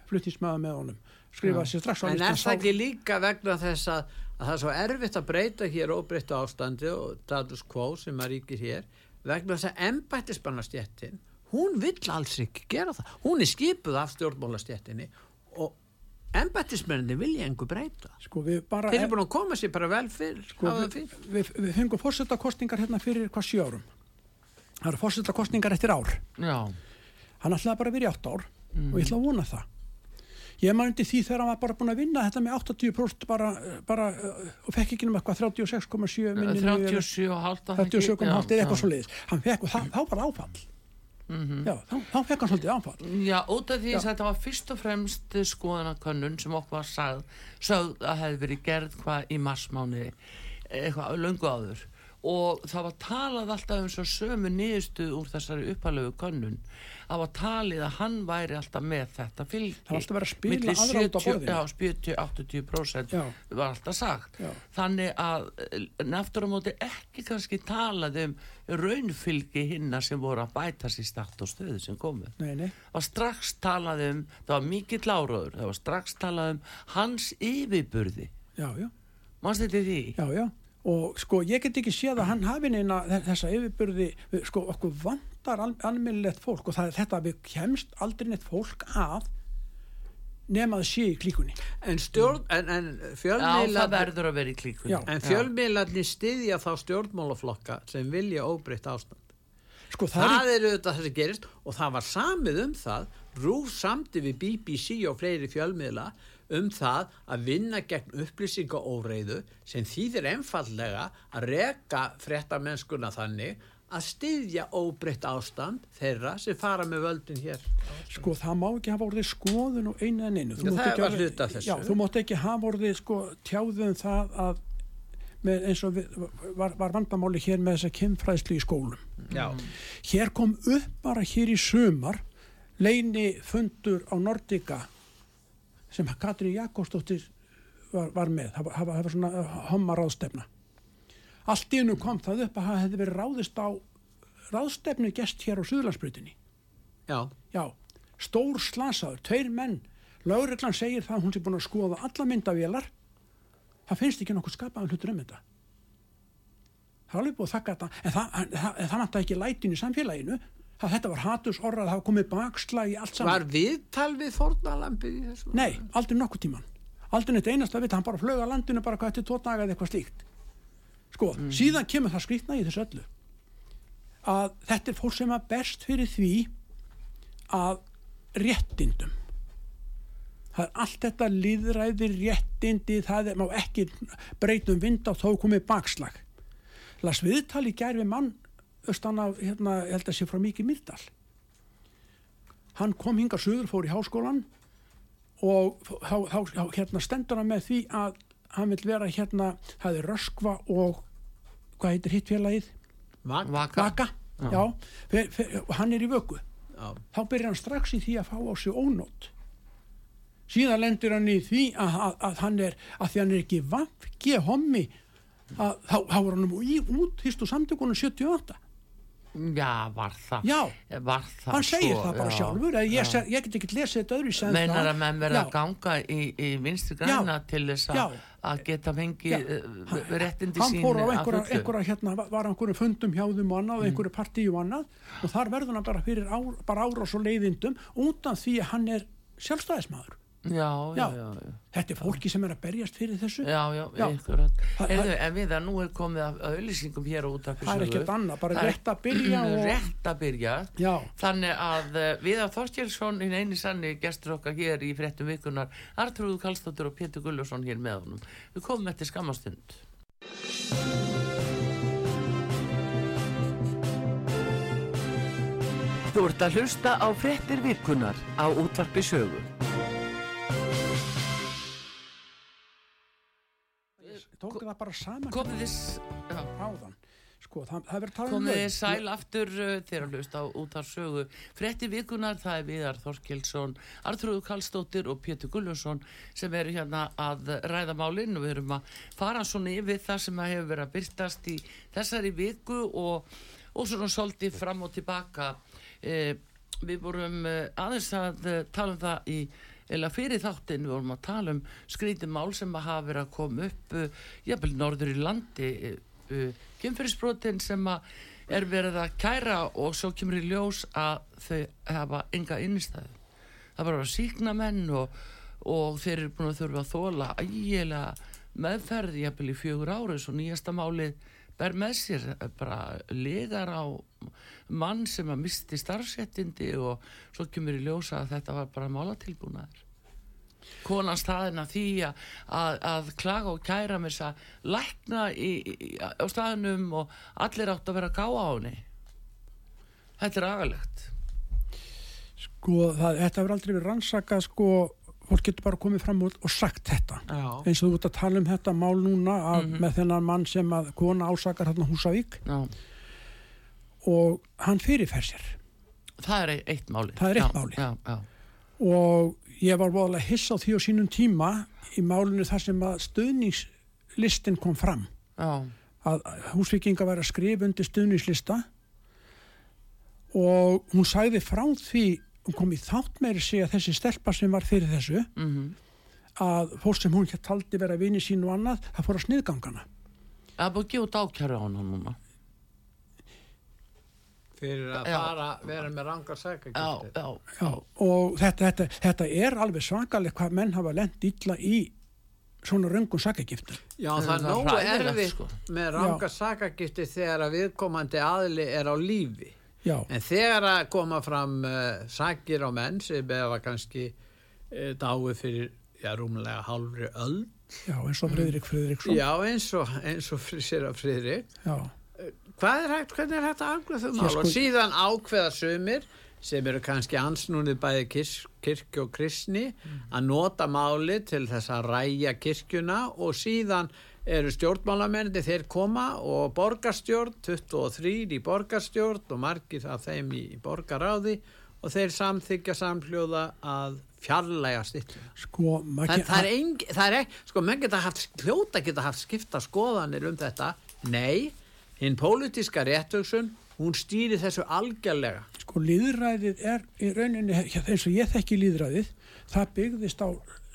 fluttinsmaður með honum. Skrifaði sér strax á En er það ekki líka vegna þess að, að það er svo erfitt að breyta hér óbreyttu ástandi og status quo sem að ríkir hér vegna þess að embættisbannastjettin hún vill alls ekki gera það. Hún er skipuð af stjórnmálastjettinni og embættismenninni vilja engu breyta Sko, við bara... þeir eru búin að koma sér bara vel fyrir, Sko, það við, við, við fengum fórsetakostningar hérna fyrir hvað sjö árum. Það eru fórsetakostningar eftir ár. já, Hann ætlaði bara að vera í 8 ár og ég ætla að vona það. Ég maður undir því þegar hann var bara búin að vinna þetta með 80% bara, bara uh, og fekk ekki um eitthvað 36,7 minni 37 og halda 37,5 eða eitthvað svo leiðis. Hann fekk og það, þá var áfall. Mhm. Já, þá, þá fekk hann svolítið áfall. Já, út af því að þetta var fyrst og fremst skoðanakönnun sem okkur var sagð, sögð að hefði verið gerð hvað í marsmániði. eitthvað löngu áður og það var talað alltaf um svo sömu niðurstu úr þessari uppalöfu könnun það var talið að hann væri alltaf með þetta fylgi Það var alltaf verið að spila aðra út á 70 borðinu. Já, 70-80% Já. var alltaf sagt Já. þannig að neftur á móti ekki kannski talað um raunfylgi hinna sem voru að bæta sér start og stöðu sem komu Nei, nei. var strax talað um það var mikill áraður, það var strax talað um hans yfirburði Já, já. mannst þetta því? Já, já. Og sko, ég get ekki séð að hann hafi neina þe- þessa yfirbyrði, við- sko, okkur vantar al almennilegt fólk og það er þetta að við kemst aldrei neitt fólk að nema það sé í klíkunni. En, stjórn, en, en fjölmiðlarnir verður að vera í klíkunni Já. en fjölmiðlarnir styðja þá stjórnmálaflokka sem vilja óbreytt ástand. Sko, það, Það er, er auðvitað það sem gerist og það var samið um það, Rúf samti við BBC og fleiri fjölmiðla um það að vinna gegn upplýsingaóreiðu sem þýðir einfallega að reka fréttamennskuna þannig að styðja óbreytt ástand þeirra sem fara með völdin hér. sko, það má ekki hafa orðið skoðun og einu en einu. Þú mátt ekki ekki hafa orðið, sko, tjáðum það að með, eins og við, var, var vandamáli hér með þessa kynfræðslu í skólum. Já. Hér kom upp bara hér í sumar leini fundur á Nordika sem Katri Jakobsdóttir var, var með. Það var, það var, svona hommaráðstefna. Allt í hennu kom það upp að það hefði verið ráðist á ráðstefnu gest hér á Suðlandsbrutinni. Já. Já, stór slasaður, tveir menn. Láreglan segir það að hún sé búin að skoða alla myndavélar. Það finnst ekki nokkuð skapaðan hlutur um þetta. Það er alveg búið að þakka þetta, en það, það, en það vantar ekki lætin í samfélaginu. Það, þetta var hatus orrað, það komið bakslag í allt saman. Var viðtal við fórnalampið í þessu? Nei, aldrei nokkuð tíman. Aldrei neitt einasta vita, hann bara flög að landinu bara hvað eftir tvo daga eða eitthvað slíkt. Sko, síðan kemur það skrýtna í þessu öllu. Að þetta er fólk sem að berst fyrir því að réttindum. Það er allt þetta líðræði réttindi, það er, má ekki breytum vind á þó komið bakslag. Las viðtali gær við mann austan af, hérna, ég held að sé frá Mikið Myrdal. Hann kom hinga söður, fór í háskólan og þá, þá, þá hérna stendur hann með því að hann vil vera hérna, það er Röskva og hvað heitir hitt félagið? Vaka. Vaka. Vaka, já, fyr, og hann er í vöku. Já. Þá byrjar hann strax í því að fá á sig ónót. Síðan lendur hann í því að, að, að hann er, að því hann er ekki vafki hommi, að þá, þá var hann í út fyrstu samtökunum 78. Já, var það Já. Var það Hann segir svo, það bara já. sjálfur, ég, se- ég get ekki lesið þetta öðru sem Meinar að menn verða að Já. ganga í, í vinstri græna Já. til þess Já. að, að geta fengið Já. uh, réttindi hann sín fór á einhverja, einhverja hérna, var- á einhverju fundum hjá þeim og annað, mm. einhverju partíu og annað og þar verður hann bara fyrir ár, bara árás og leiðindum út af því að hann er sjálfstæðismadur. Já, já, Já. já. Þetta er fólki sem er að berjast fyrir þessu. Já, já, Heyrðu, en við að nú er komið af auðlýsingum hér á útarpi Það er ekkert annað, bara rétt að byrja og- Rétt að byrja. Já. Þannig að uh, Viðar Þorstjálsson, hinn eini sanni gestur okkar hér í fréttum vikunar, Artrúðu Kallstóttur og Pétur Gulluðsson hér með honum. Við komum eftir skamastund. Þú ert að hlusta á fréttir vikunar á útvarpi sögu. Tók það bara saman Komið. Já. áðan. Sko, Komið þið sæl aftur uh, þegar að hlusta á út af sögu. Frétti vikunar, það er Viðar Þorkelsson, Artrúðu Kallstóttir og Pétur Gullunsson sem eru hérna að ræða málinn og við erum að fara svona yfir það sem að hefur verið að byrtast í þessari viku og, og svona svolítið fram og tilbaka. Eh, við vorum uh, aðeins að uh, tala um það í eða fyrir þáttinn við vorum að tala um skrítið mál sem að hafa verið að koma upp uh, jafnvel norður í landi uh, kynferðisbrotin sem að er verið að kæra og svo kemur í ljós að þau hafa enga innistæðu það var að síkna menn og, og þeir eru búin að þurfa að þóla ægilega meðferði jafnvel í fjögur ári svo nýjasta málið ber með sér bara legar á mann sem að misti starfsettindi og svo kemur í ljósa að þetta var bara málatilbúnaður. Konan staðina því að, að, að klaga og kæra með þess að lækna í, í, á staðinum og allir átt að vera að gá á henni. Þetta er agalegt. Sko, það, þetta verður aldrei verið rannsakað sko fólk getur bara komið fram og, og sagt þetta. Já. eins og þú ert að tala um þetta mál núna af, með þennan mann sem að kona ásakar hérna Húsavík. Já, og hann fyrirfer sér það er eitt máli. Er eitt Já, máli. Já, já, og ég var voðalega hiss á því á sínum tíma í málinu þar sem að stuðningslistin kom fram já, að húsvikinga væri að skrifa undir stuðningslista og hún sagði frá því hún kom í þátt meiri segja þessi stelpa sem var fyrir þessu mhm. að fólk sem hún hér taldi vera vini sín og annað, það fór að sniðgangana Það búið að gefa út ákjæru á hana núna. Fyrir að Já. fara vera með rangar Já, og þetta, þetta, þetta er alveg svakaleg hvað menn hafa lent illa í svona röngum sakagiftum. Já, Það það er nógu erfitt sko. með rangar sakagiftir þegar að viðkomandi aðli er á lífi. Já, en þegar að koma fram uh, sakir á menn sem eða kannski uh, dái fyrir já, rúmlega hálfri öll já, eins og Friðrik Friðriksson. Já, eins og, eins og sér að friðri já, Hvað er hægt, hvernig er hægt að afgræða þau mál? Sko- og síðan ákveða sumir sem eru kannski ansnúnið bæði kirk, kirkju og kristni að nota máli til þess að ræja kirkjuna og síðan eru stjórnmálamenni þeir koma og borgarstjórn 23 í borgarstjórn og margir af þeim í borgaráði og þeir samþykja samhljóða að fjarlæga stillina sko, það, það er engi, það er ekki, sko, menn geta haft, hljóta geta haft skipta skoðanir um þetta, nei, hinn pólitíska réttugsun, hún stýri þessu algjörlega. sko líðræðið er í rauninni, ja, eins og ég þekki líðræðið, það byggðist á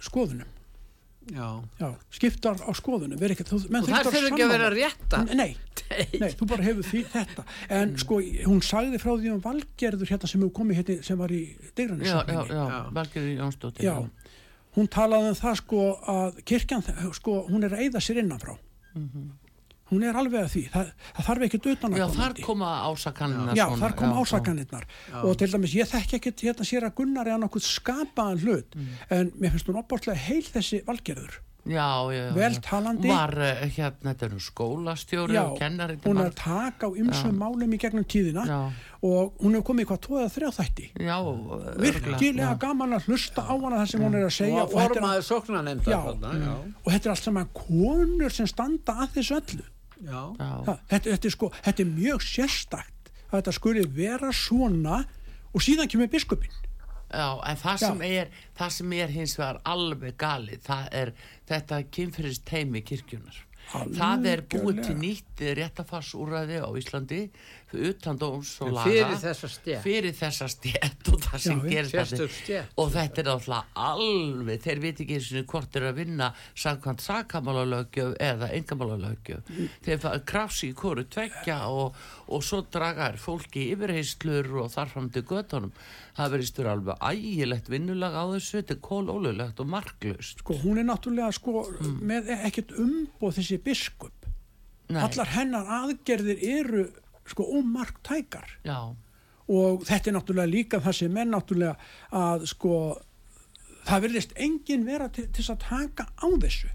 skoðunum, Já. já, skiptar á skoðunum, ekki, þú, Og það þurfi ekki að vera rétta. Nei, nei, þú bara hefur því þetta, en sko, hún sagði frá því um valgerður hérna sem hefur komið hérna, sem var í já, já, Degranisöfninni, já, Já. Valgerður Jónsdóttir. já, hún talaði um það sko að kirkjan, sko, hún er að eyða sér innanfrá, hún er alveg að því, það, það þarf ekki utan Já, að þar koma ásakanina Já, svona. þar kom já, ásakanirnar og til dæmis ég þekki ekkert hérna sér að Gunnar er nokkuð skapaðan hlut Mm. en mér finnst hún opbórslega heil þessi valgerður Já, já, já. Vel já. talandi. Var uh, hérna, þetta er nú skólastjóri Já, og kennari. hún er að taka á ymsum málum í gegnum tíðina Já, og hún hefur komið í hvað tvoða þrjá þætti já. virkilega gaman að hlusta á hana það sem hún er að segja Og og þetta, er. Já. já. og þetta er allt saman konur sem standa að þessu öllu já. Já, þetta, þetta, er sko, þetta er mjög sérstakt að þetta skuli vera svona og síðan kemur biskupin já, en það sem, er, það sem er hins vegar alveg galið, það er þetta kynfyrirst teimi kirkjunar. Það er búið til Algjörlega. nýtt réttafarsúræði á Íslandi utan dóms og laga fyrir þessa stétt. fyrir þessa stjætt og það sem gerist og þetta er náttúrulega alveg þeir viti ekki eins og hvort er að vinna samkvæmt sakamálalögjöf eða engamálalögjöf þeir fara krafsi í kóru tvekja og, og svo draga er fólki yfirheyslur og þarfram til göttunum það verðist vera alveg ægilegt vinnulag á þessu. Þetta er kólólulegt og marklaust. Sko, hún er náttúrulega sko, Mm. með ekkert umboð þessi biskup. Nei, allar hennar aðgerðir eru sko ómarktækar. Já, og þetta er náttúrulega líka það sem er náttúrulega að sko það verðist enginn vera til, til að taka á þessu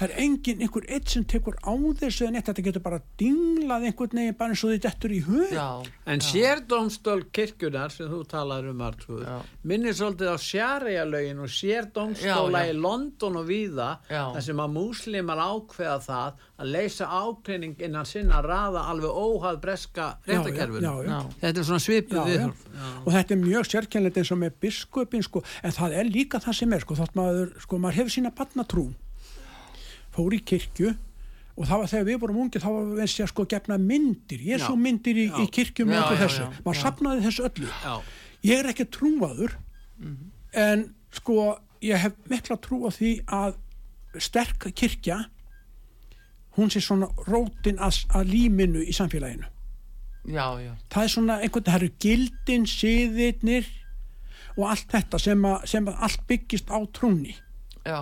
það er enginn einhver eitt sem tekur á þessu en þetta getur bara dinglað einhvern veginn bara eins og því dettur í hug já En sérdómstól kirkjunar sem þú talar um Já. minnir svolítið á sjarja-lögin og sérdómstóla í London og víða Já. þar sem að múslimar ákveða það að leysa ákveðning innan sinna raða alveg óhað breska. Já. Þetta er svona já. viðhorf. og þetta er mjög sérkennilegt eins og með biskupin sko, en það er líka það sem er sko, þátt maður, sko, maður hefur sína barnatrú fór í kirkju og það var þegar við vorum ungi þá var við að sko gefna myndir. Ég svo myndir í, í kirkjum og þessu, maður sapnaði þessu öllu. Ég er ekki trúaður Mhm. en sko ég hef mikla trú á því að sterk kirkja hún sé svona rótin að, að líminu í samfélaginu. Já, já, það er svona einhvern, það eru gildin, siðirnir og allt þetta sem að, sem allt byggist á trúni já.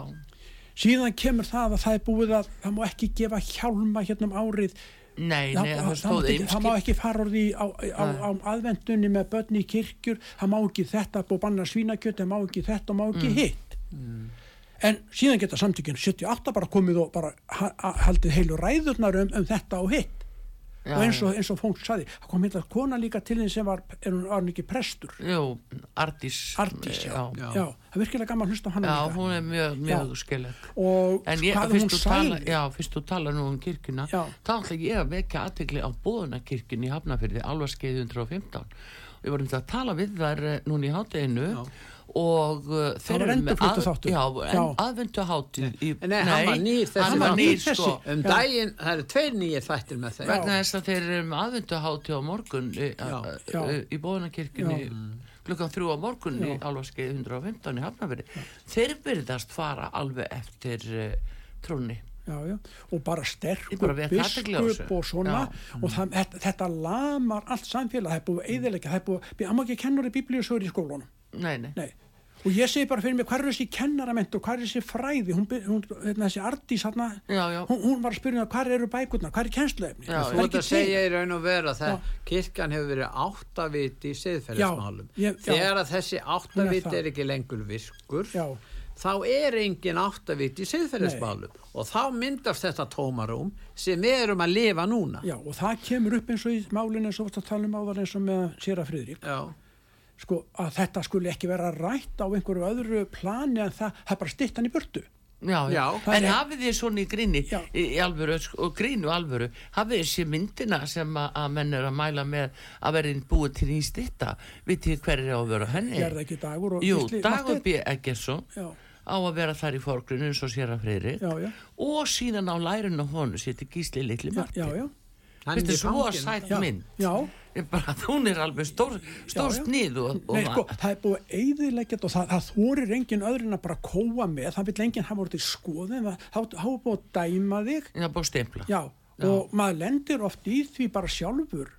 Síðan kemur það að það er búið að það má ekki gefa hjálma hérna um árið. Nei, nei, það það, ekki, það má ekki fara því á, á, á aðvendunni með börn í kirkjur. Það má ekki þetta búið banna svínakjöt það má ekki þetta og má ekki hitt. En síðan geta samtökinn 78 bara komið og bara ha, ha, haldið heilu ræðurnar um, um þetta og hitt Já, og eins og, eins og fólk saði, það kom hérna kona líka til þín sem var, er hún var ekki prestur Jú, Ardís. Ardís, já, Já, já. það er virkilega gaman að hlusta á hana Já, líka hún er mjög, mjög skilleg. og En ég, hvað fyrst hún þú tala, sagði já, fyrst þú tala nú um kirkjuna, Já. þá ætla ég að vekja aðtegli á bóðunarkirkjunni í Hafnafyrði, alvar skeið 115. Við vorum þetta að tala við þar eh, núna í hátteginu og uh, þeir eru með að-. Já, Já. en aðvendu hátíð. í- Nei, hann var nýr þessi hann var þáttur. nýr, Þessi. sko. Um Já. daginn, það eru tveir nýjir þættir með þeim. vegna þess að þeir eru með aðvenduhátti á morgun í, Já. Já. í, í bóðunarkirkjunni klukkan þrjú á morgun í alvarskeið 115 í Hafnafyrir þeir byrðast fara alveg eftir uh, trúni já, já, og bara sterkur bara biskup og svona og það, þetta, þetta lamar allt samfélag, það er búið eðilegja, það er búið, við amma ekki kennur í biblíusögur í skólunum, nei, nei, nei og ég segi bara fyrir mig, hvað er þessi kennarament og hvað er þessi fræði, hún, hún hérna, þessi Ardís hérna, Já, já. Hún, hún var að spyrja hvað eru bækurnar, hvað er kennsluefni Já, Þú ert að segja í raun og vera að það, kirkjan hefur verið áttaviti í siðferðismálum. Þegar að þessi áttaviti það. er ekki lengur virkur, Já. þá er engin áttaviti í siðferðismálum. Og þá myndast þetta tómarum sem við erum að lifa núna. Já, og það kemur upp eins og í málinu eins og þú varst að tala um áðan eins og með Sýra Friðrik Já. Sko, að þetta skuli ekki vera rætt á einhverju öðru plani en það, það er bara styttan í burtu Já, já. Já. Það en er- hafið þið svona í gríni Já. í, í alvöru sko, og grínu alvöru hafið þið sé myndina sem að, að menn er að mæla með að verðin búið til í stitta vitið þið hver er á að vera henni Gerða ekki Dagur og Jú, Dagur Marteinn? B. Eggersson Já. á að vera þar í fórgrunni eins og sér að freyri Já, já. og síðan á lærinu honu séti gísli litli Já, Þetta er svo sætt mynd? já. Ég bara, hún er alveg stór, stór Já, já. snið og, og Nei, sko, það er búið eiðileggjart og það, það þorir engin öðrin að bara kóa með, það vil enginn hafa orðið skoðin, það er búið að dæma þig, það er búið að stempla já, og maður lendir oft í því bara sjálfur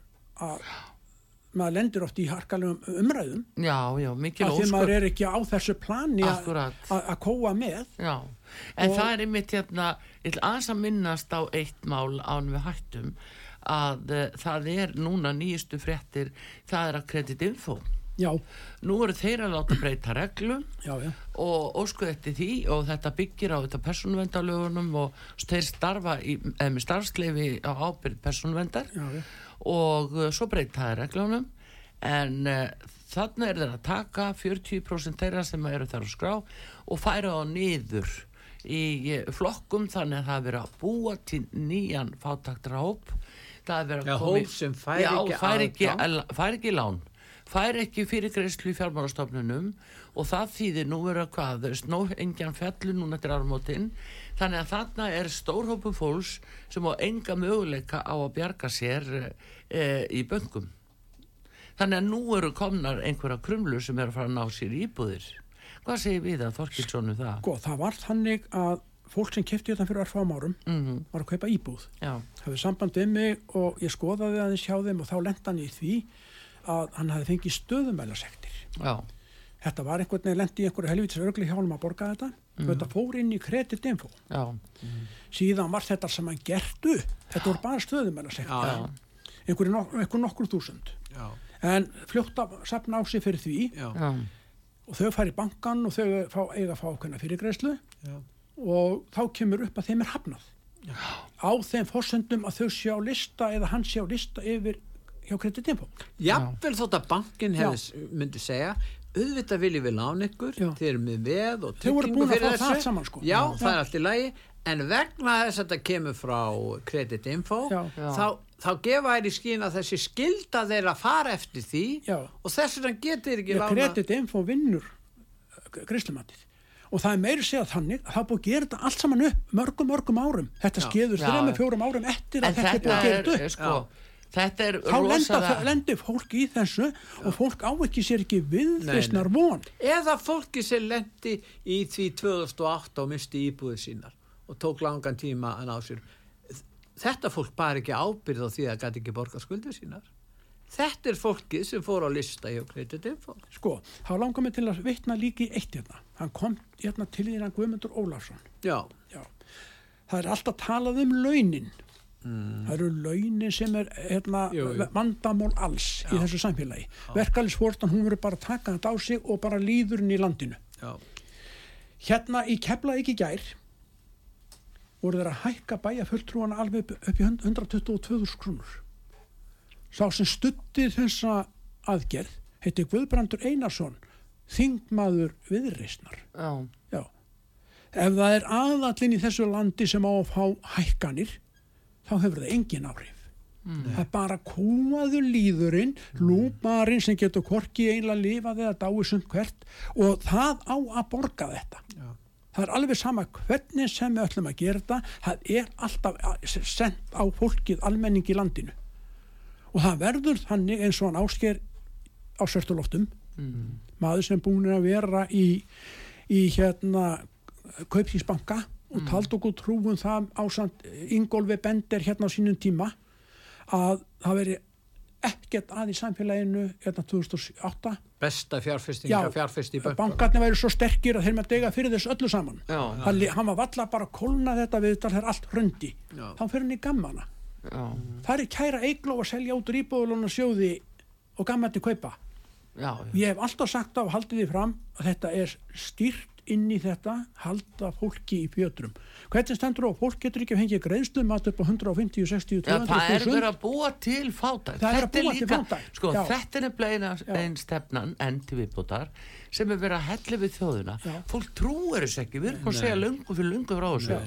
að maður lendir oft í harkalegum umræðum. Já, já, mikil af því maður er ekki á þessu plani að- kóa með. Já, en það er einmitt hérna, ég ætla aðeins að minnast á eitt mál án við hættum að uh, það er núna nýjustu fréttir, það er að Credit Info. já, Nú eru þeir að láta breyta reglum já, já, og óskuð eftir því og þetta byggir á þetta persónuvendalögunum og þeir starfa í, eða með starfsleifi á ábyrð já. og uh, svo breytaði reglunum en uh, þarna er þeir að taka 40% þeirra sem eru þar að skrá og færa á niður í flokkum þannig að það er verið að búa til nýjan fátaktra hóp það verið að Já, komi- hóp sem fær Já, ekki fær ekki, fær ekki lán fær ekki fyrir greiðslu í fjármálastofnunum og það þýðir nú vera hvað, það er snó engjan fjallu núna eftir ármótin þannig að þarna er stórhópu fólks sem á enga möguleika á að bjarga sér e, í böngum þannig að nú eru komnar einhverja krumlu sem eru að fara að ná sér íbúðir. Hvað segir við að Þorkilssonu það? Sko, það var þannig að fólk sem kefti þetta fyrir örfám árum Mm var að kaupa íbúð. Já, hafði samband við mig og ég skoðaði aðeins hjá þeim og þá lenda hann í því að hann hafði fengið stöðumælasektir. Já, þetta var einhvern veginn lendi í einhverju helvitis örgli hjálm að borga þetta. Og þetta fór inn í kreditinfo já, síðan var þetta sem hann gertu þetta voru bara stöðumælasektir. Já, einhverju nok nokkur þúsund. Já, en fljótt að sapna á sig fyrir því já, já, og þau fara í bankan og þau fá, eiga að fá okkurna fyrirgreislu já. Og þá kemur upp að þeim er hafnað á þeim fórsöndum að þau sé á lista eða hann sé á lista yfir hjá kreditinfo Jafnvel þótt að bankin hefði, myndi segja, auðvitað viljum við lána ykkur, Já. þeir eru með veð og tryggingu fyrir þessu. saman, sko. Já, Já. það er allt í lagi, en vegna þess að þetta kemur frá Credit Info, Já. Já. þá, þá gefa þær í skín að þessi skilda þeir að fara eftir því Já. og þess vegna getur ekki Já, lána. kreditinfo vinnur greiðslumatið og það er meiri segja þannig að það búið að gera þetta allt saman upp mörgum, mörgum árum þetta Já. skeður Já, já. fjórum árum eftir en að þetta er búið að gera er, þetta upp sko þetta er þá lenda, rosalega lendir fólk í þessu og fólk á ekki sér ekki viðreysnar von Eða fólki sem lendi í því 2008 og misti íbúið sínar og tók langan tíma að ná sér. Þetta fólk bara ekki ábyrð á því að gæti ekki borga skuldur sínar. Þetta er fólkið sem fór á lista hjá Credit Info. sko, þá langar mig til að vitna líka í eitt hérna. Hann kom hérna til því hann Guðmundur Ólafsson. Já, Já. það er alltaf talað um launin. Það eru launin sem er hérna, Jú, jú. vandamál alls í þessu samfélagi. Verkalisvortan hún verður bara að taka þetta á sig og bara líður henni í landinu. Já, hérna í Keflavík í gær voru þeir að hækka bæja fulltrúana alveg upp, upp í 122.000 krónur sá sem stuttið þessa aðgerð heiti Guðbrandur Einarsson þingmaður viðreisnar já, Já. Ef það er aðallinn í þessu landi sem á að fá hækkanir, þá hefur það engin áhrif. Það er bara kúaður líðurinn, lúmarinn sem getur korki eiginlega lifað eða dáið sund hvert og það á að borga þetta. Já. Það er alveg sama hvernig sem við ætlum að gera þetta, það er alltaf sendt á fólkið almenning í landinu. Og það verður þannig eins og hann ásker á svörtuloftum, maður sem búin að vera í, í hérna kaupsísbanka og tald okkur trúum það ásand Ingólfi Bender hérna á sínum tíma að það veri ekkert að í samfélaginu hérna 2008 besta fjárfestinga fjárfesti í bönkum bankarnir væri svo sterkir að þeir með dega fyrir þess öllu saman. Já. li- hann var valla bara að kólna þetta við þetta er allt hrundi. Já. þá fyrir hann í gammana. já, það er kæra eigló að selja út rýbúðuluna sjóði og gammandi kaupa. Já, ég hef alltaf sagt og haldið því fram að þetta er stýrt inn í þetta halda fólki í fjötrum. Hvernig stendur á, fólk getur ekki að fengja greiðslu mat upp á 150, 60, Já, 200 það er verið að búa til er að Þetta til líka- Sko, já. þetta er einn stefnan enn til viðbútar sem er verið að helli við þjóðuna. Já. Fólk trúir þessu ekki, við erum að segja lungu fyrir lungu frá þessu.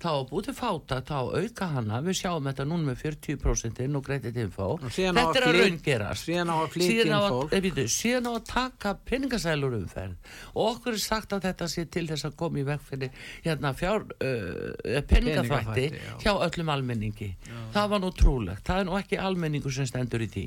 Þá búið fátækt, þá auka hana, við sjáum þetta núna með 40% inn og greiðið info. Þetta er að raungerast. síðan á að að- fólk. eh, bíddu, Síðan á að taka peningasælur umferð og okkur er sagt að þetta sé til þess að koma í veg fyrir hérna fjár uh, peningaþvætti Peningaþvætti, já. hjá öllum almenningi það var nú trúlegt, það er nú ekki almenningu sem stendur í því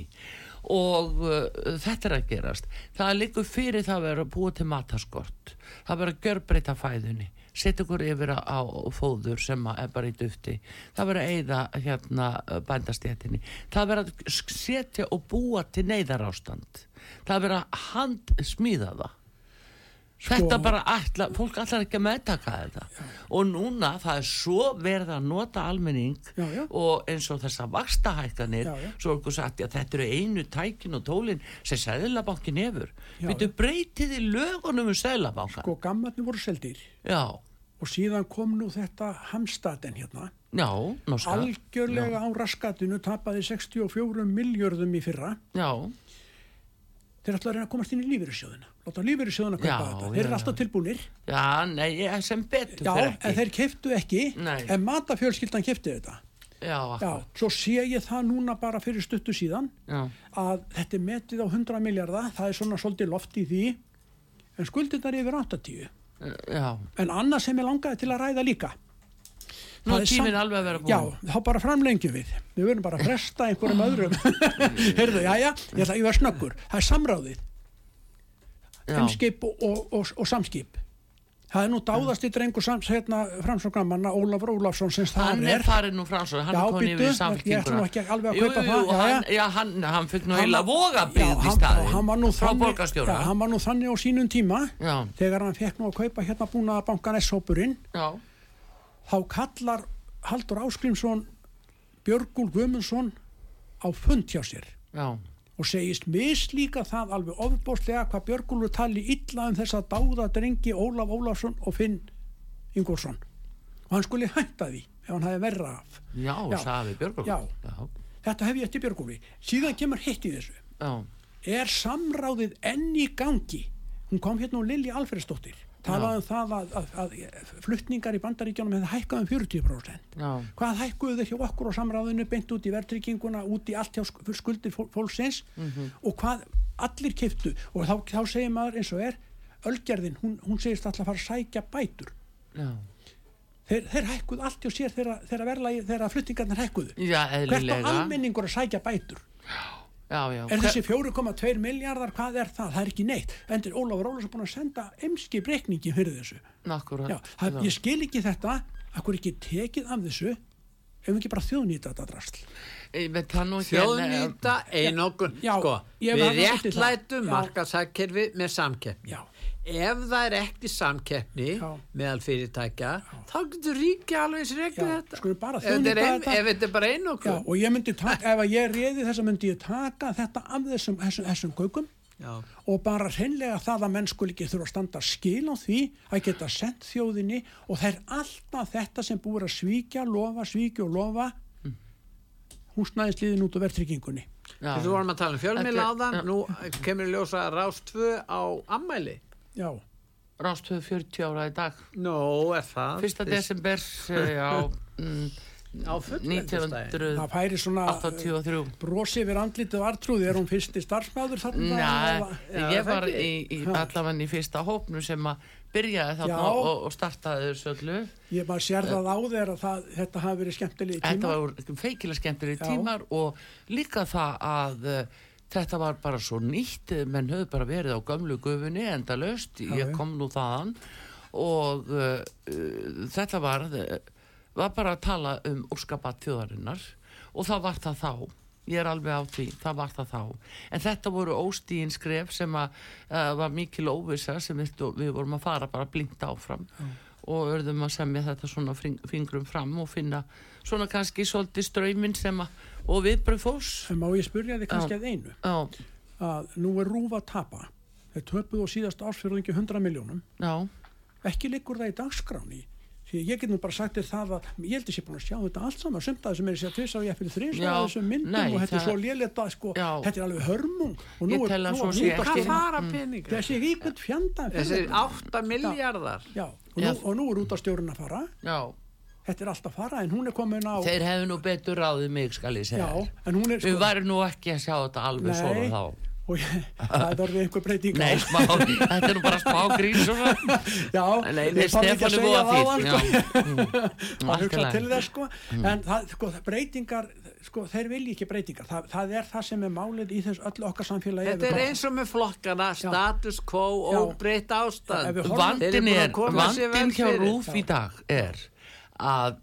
og uh, þetta er að gerast. Það liggur fyrir það að vera búa til mataskort. Það vera að gjörbreyta fæðunni. Setja ykkur yfir á, fóður sem er bara í dufti. Það vera að eyða hérna bændastjættinni það vera að setja og búa til neyðarástand. Það vera að handsmíða það Þetta bara ætla, fólk ætlar ekki að meðtaka þetta. Og núna það er svo verið að nota almenning Já, já. og eins og þessar vakstahækkanir Já, já. svo er okkur sagt að þetta eru einu tækin og tólin sem Sæðlabankin hefur. Já, Við já. breytið í lögunum um Sæðlabankan sko gammarnir voru seldir. Já, og síðan kom nú þetta hamstaten hérna. Já, norska. Algjörlega á raskatinu tapaði 64 miljörðum í fyrra. Já, þeir ætla að reyna að komast inn í lífeyrissjóðina láta lífeyrissjóðina kaupa Já, þetta. Þeir eru alltaf tilbúnir. Já, nei, sem betur já, en ekki. þeir keiftu ekki Nei. en matafjölskyldan keifti þetta. Já, já, svo sé ég það núna bara fyrir stuttu síðan já, að þetta er metið á 100 miljardar það er svona svolítið loft í því en skuldirnar yfir 80 já. En annað sem ég langaði til að ræða líka Nú er er tíminn alveg að vera búin Já, þá bara framlengjum við. Við verðum bara að fresta einhverjum öðrum. Heyrðu, já, já, ég ætla ég var snöggur. Það er samráðið, Já, heimskip og, og, og, og samskip. Það er nú dáðast í drengur sams, hérna, framsóknamanna Ólafur Ólafsson sem það hann er. er. farin nú svo, hann Já, er komin bíddu, yfir í ég ætla nú ekki alveg að Jú, kaupa jú, það, já, hann, já, hann, hann fikk nú heila var- voga Já, byggð í hann- staðin hann var nú frá þannig- Já, hann var nú þannig á sínum tíma já, þegar hann fekk nú að kaupa hérna búna bankan S-hópurinn. Já, þá kallar Haldur Áskrimsson Björgúl Guðmundsson á fund hjá sér já, og segist mislíka það alveg ofbóstlega hvað Björgúlur tali illa um þess að dáða drengi Ólaf Ólafsson og Finn Ingólfsson. Og hann skuli hætta því ef hann hafi verra af. Já, Já. Já. já, þetta hef ég eftir Björgúli síðan kemur hitt í þessu. Já, er samráðið enn í gangi? Hún kom hérna og Lilji Alfredsdóttir talaði um það að, að, að fluttningar í bandaríkjónum hefði hækkað um 40% já, hvað hækkuðu þeir hjá okkur á samráðinu beint út í verðtrygginguna, út í allt hjá skuldir fól- fólksins? Og hvað allir kiftu og þá, þá segir maður eins og er Ölgerðin, hún, hún segist alltaf að fara að sækja bætur. Já, þeir, þeir hækkuðu allt hjá sér þegar, verðlagi, þegar flutningarnir hækkuðu. Já, hvert á almenningur að sækja bætur? Já, já, er hver- þessi 4,2 miljardar, hvað er það? Það er ekki neitt. Endur Ólafur Ólafsson búin að senda emski breykningi fyrir þessu. Akkúrat, Já, það, ég skil ekki þetta. Akkur ekki tekið af þessu ef við ekki bara þjóðnýta þetta drasl Þjóðnýta einokun, Já, sko, ég við réttlætum Já. markasækkerfi með samkeppni. Já. Ef það er ekki samkeppni Já. meðal fyrirtækja, þá getur ríki alveg sér ekki Já, þetta. ef þetta er, er bara Já, einokun. og ég myndi taka, ef að ég reyði þess að myndi ég taka þetta af þessum, þessum, þessum gaukum Já. og bara hreinlega það að menn skul ekki þurfa að standa skil á því að geta sendt þjóðinni og það er alltaf þetta sem búið að svíkja, lofa, svíkja og lofa húsnæðisliðin út á verðtryggingunni Já. Þú vorum að tala um fjölmiðla Þetta- áðan, já. nú kemur í ljósa rás 2 á ammæli. Já, Rástöðu 40 ára í dag. Nó, er það? Fyrsta desember eh, á Á fullveldisdaginn. það færi svona 1983. brosi yfir andlitið artrúði, er hún fyrsti starfsmæður þarna? Já, ég var í, í allavega í fyrsta hópnu sem að byrjaði þarna Já. og, og startaði þessu öllu. Ég bara sér það á þér að það, þetta hafi verið skemmtilegi Þetta tíma. var feikilega skemmtileg Já. tímar og líka það að uh, þetta var bara svo nýtt, eh, menn höfðu bara verið á gömlu gufunni enda löst, ég kom nú þaðan og uh, uh, þetta var, uh, var bara að tala um úrskapat þjóðarinnar og það var það þá. Ég er alveg á því, það var það þá. En þetta voru óstíðin skref sem að uh, var mikil óvisa sem við, við vorum að fara bara blinkt áfram og örðum að semja þetta svona fingrum fram og finna svona kannski svolítið ströyminn sem að og viðbröð fólks. En má ég spurja þig kannski að einu, Já, að nú er rúf að tapa. Þeir töpuð á síðast ársfjörðingi 100 miljónum. já, Ekki liggur það í dagskráni. Ég get nú bara sagt þér það að ég held að ég sé búin að sjá þetta allt saman. Sumt að þessum er sér tvist á ég fyrir þrís og þessum myndum nei, og þetta er það- svo lélega að sko, Já. þetta er alveg hörmung. Og nú er, að fara peningar? Þessi ríkut fjanda. Þessi 8 miljardar. Já, og Já. nú, og nú er út af stjórn að fara. já. Þetta er allt að fara en hún er komin á... Þeir hefðu nú betur ráðið mig, skal ég segja. Já, er Við varum nú ekki að sjá þetta alveg svona þá. Og ég, það er orðið einhver breyting á. Nei, smá, þetta er nú bara smá grín svona. Já, Nei, ég nei, fann ekki að segja það sko. Já, að allt í hugsa til þess sko en það, sko, breytingar sko, þeir vilja ekki breytingar það, það er það sem er málið í þess öllu okkar samfélagi Þetta er eins og með flokkana, status quo, Já. óbreytt ástand. Vandin er, vandin hjá. Rúf í dag er að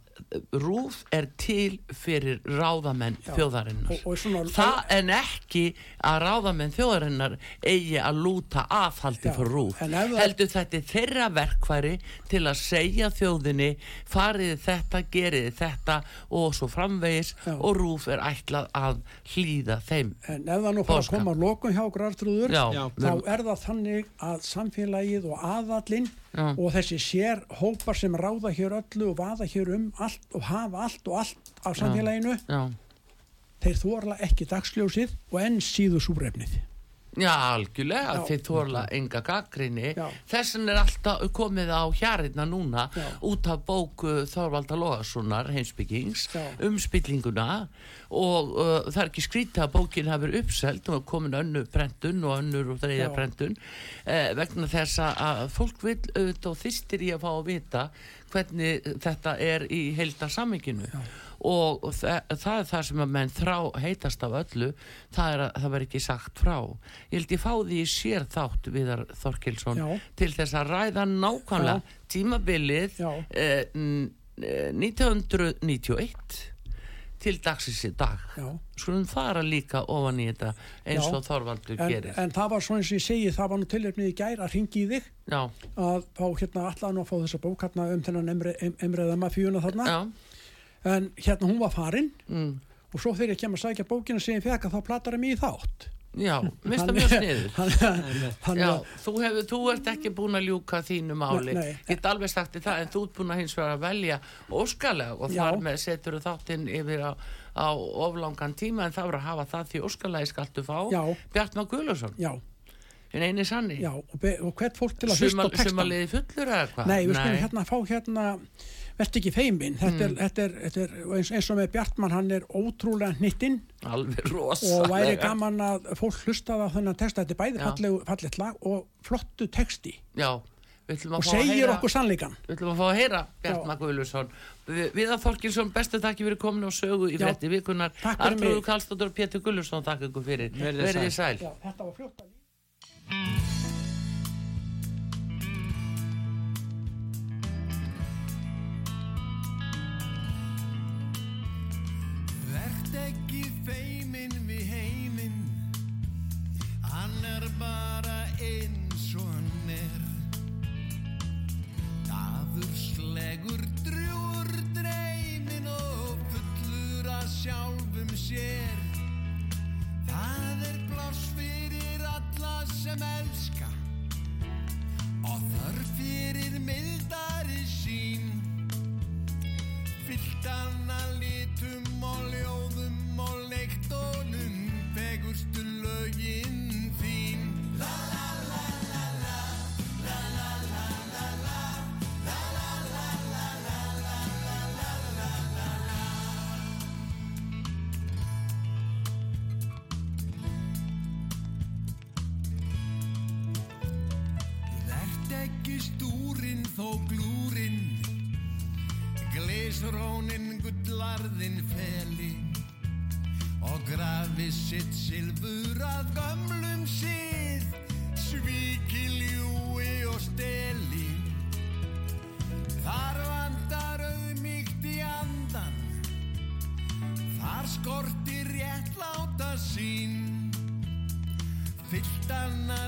Rúf er til fyrir ráðamenn Já. þjóðarinnar. Og- og svona- það en ekki að ráðamenn þjóðarinnar eigi að lúta aðhaldi Já, fyrir Rúf. Heldur þetta þeirra verkværi til að segja þjóðinni farið þetta, gerið þetta og svo framvegis Já. og Rúf er ætlað að hlýða þeim. en ef það nú fara að koma að lokum hjá okkur artrúður Já, Já. þá er það þannig að samfélagið og aðallinn Já. og þessi sér hópar sem ráða hér öllu og vaða hér um allt og hafa allt og allt á samfélaginu Já. þeir þorla ekki dagsljósið og enn síðu súrefnið Já, algjörlega, Já. þið þorla enga gaggrinni. Þessan er alltaf komið á hjarinna núna Já. út af bóku Þorvalda Lóðarssonar, heimsbyggings, um spillinguna og uh, það er ekki skrítið að bókin verið uppselt og komin önnu prentun og önnur og þriðja Já. prentun eh, vegna þess að fólk vil auðvitað og þýstir í að fá að vita hvernig þetta er í heildarsamminginu og þa það er það sem að menn þrá heitast af öllu það er að það verður ekki sagt frá. Ég held ég fá því í sér þátt Viðar Þorkilsson Já. til þess að ræða nákvæmlega tímabilið Já. eh, n- eh, 1991 til dagsins í dag. Skulum fara líka ofan í þetta eins og Þorvaldur en, gerir. en það var svona og ég segi það var nú tilöfnið í gær að ringi í þig já, að fá hérna allan að fá þessa bók hérna um þennan emre, em, emreða mafíuna þarna. Já, en hérna hún var farin. Mm, og svo þegar ég kem að sækja bókina sem ég fekk að þá platar ég mig í þátt. Já mista mjög sniður Já, að þú, hefur, þú ert ekki búin að ljúka þínu máli, ég get alveg sagt þér það en þú ert búin að hins vegar að velja óskalega og þar með setur þú þáttinn yfir á, á oflangan tíma en það voru að hafa það því óskalagi skaltu fá. Já. Bjartmar Guðlusson, já, en eini sanni. Já og, og hvert fólk til að hlusta Sumal, textan Sumaliði fullur eða hvað? Nei, við skulum hérna fá hérna verðt ekki feimin þetta, Mm. er, þetta, er, þetta er eins, eins og með Bjartmann hann er ótrúlega hnittinn og væri gaman að fólk hlustaði á þennan texta þetta er bæði fallegu, fallet lag og flottu texti. Já, og segir heyra okkur sannleikan Við ætlum að fá að heyra Já. Bjartmar Guðlusson Vi- Viðar Þorkinsson, bestu takk fyrir komin og sögu í Já. frétti vikunar mig. Karlsdóttur og Pétur Guðlusson, takk ykkur fyrir. Sæl. sæl. Já, þetta var fljótt Vert ekki feimin við heiminn. Hann er bara eins og hann er. Daður slegur drjúr dreymin og fullur að sjálfum sér. Það er pláss fyrir alla sem elska night.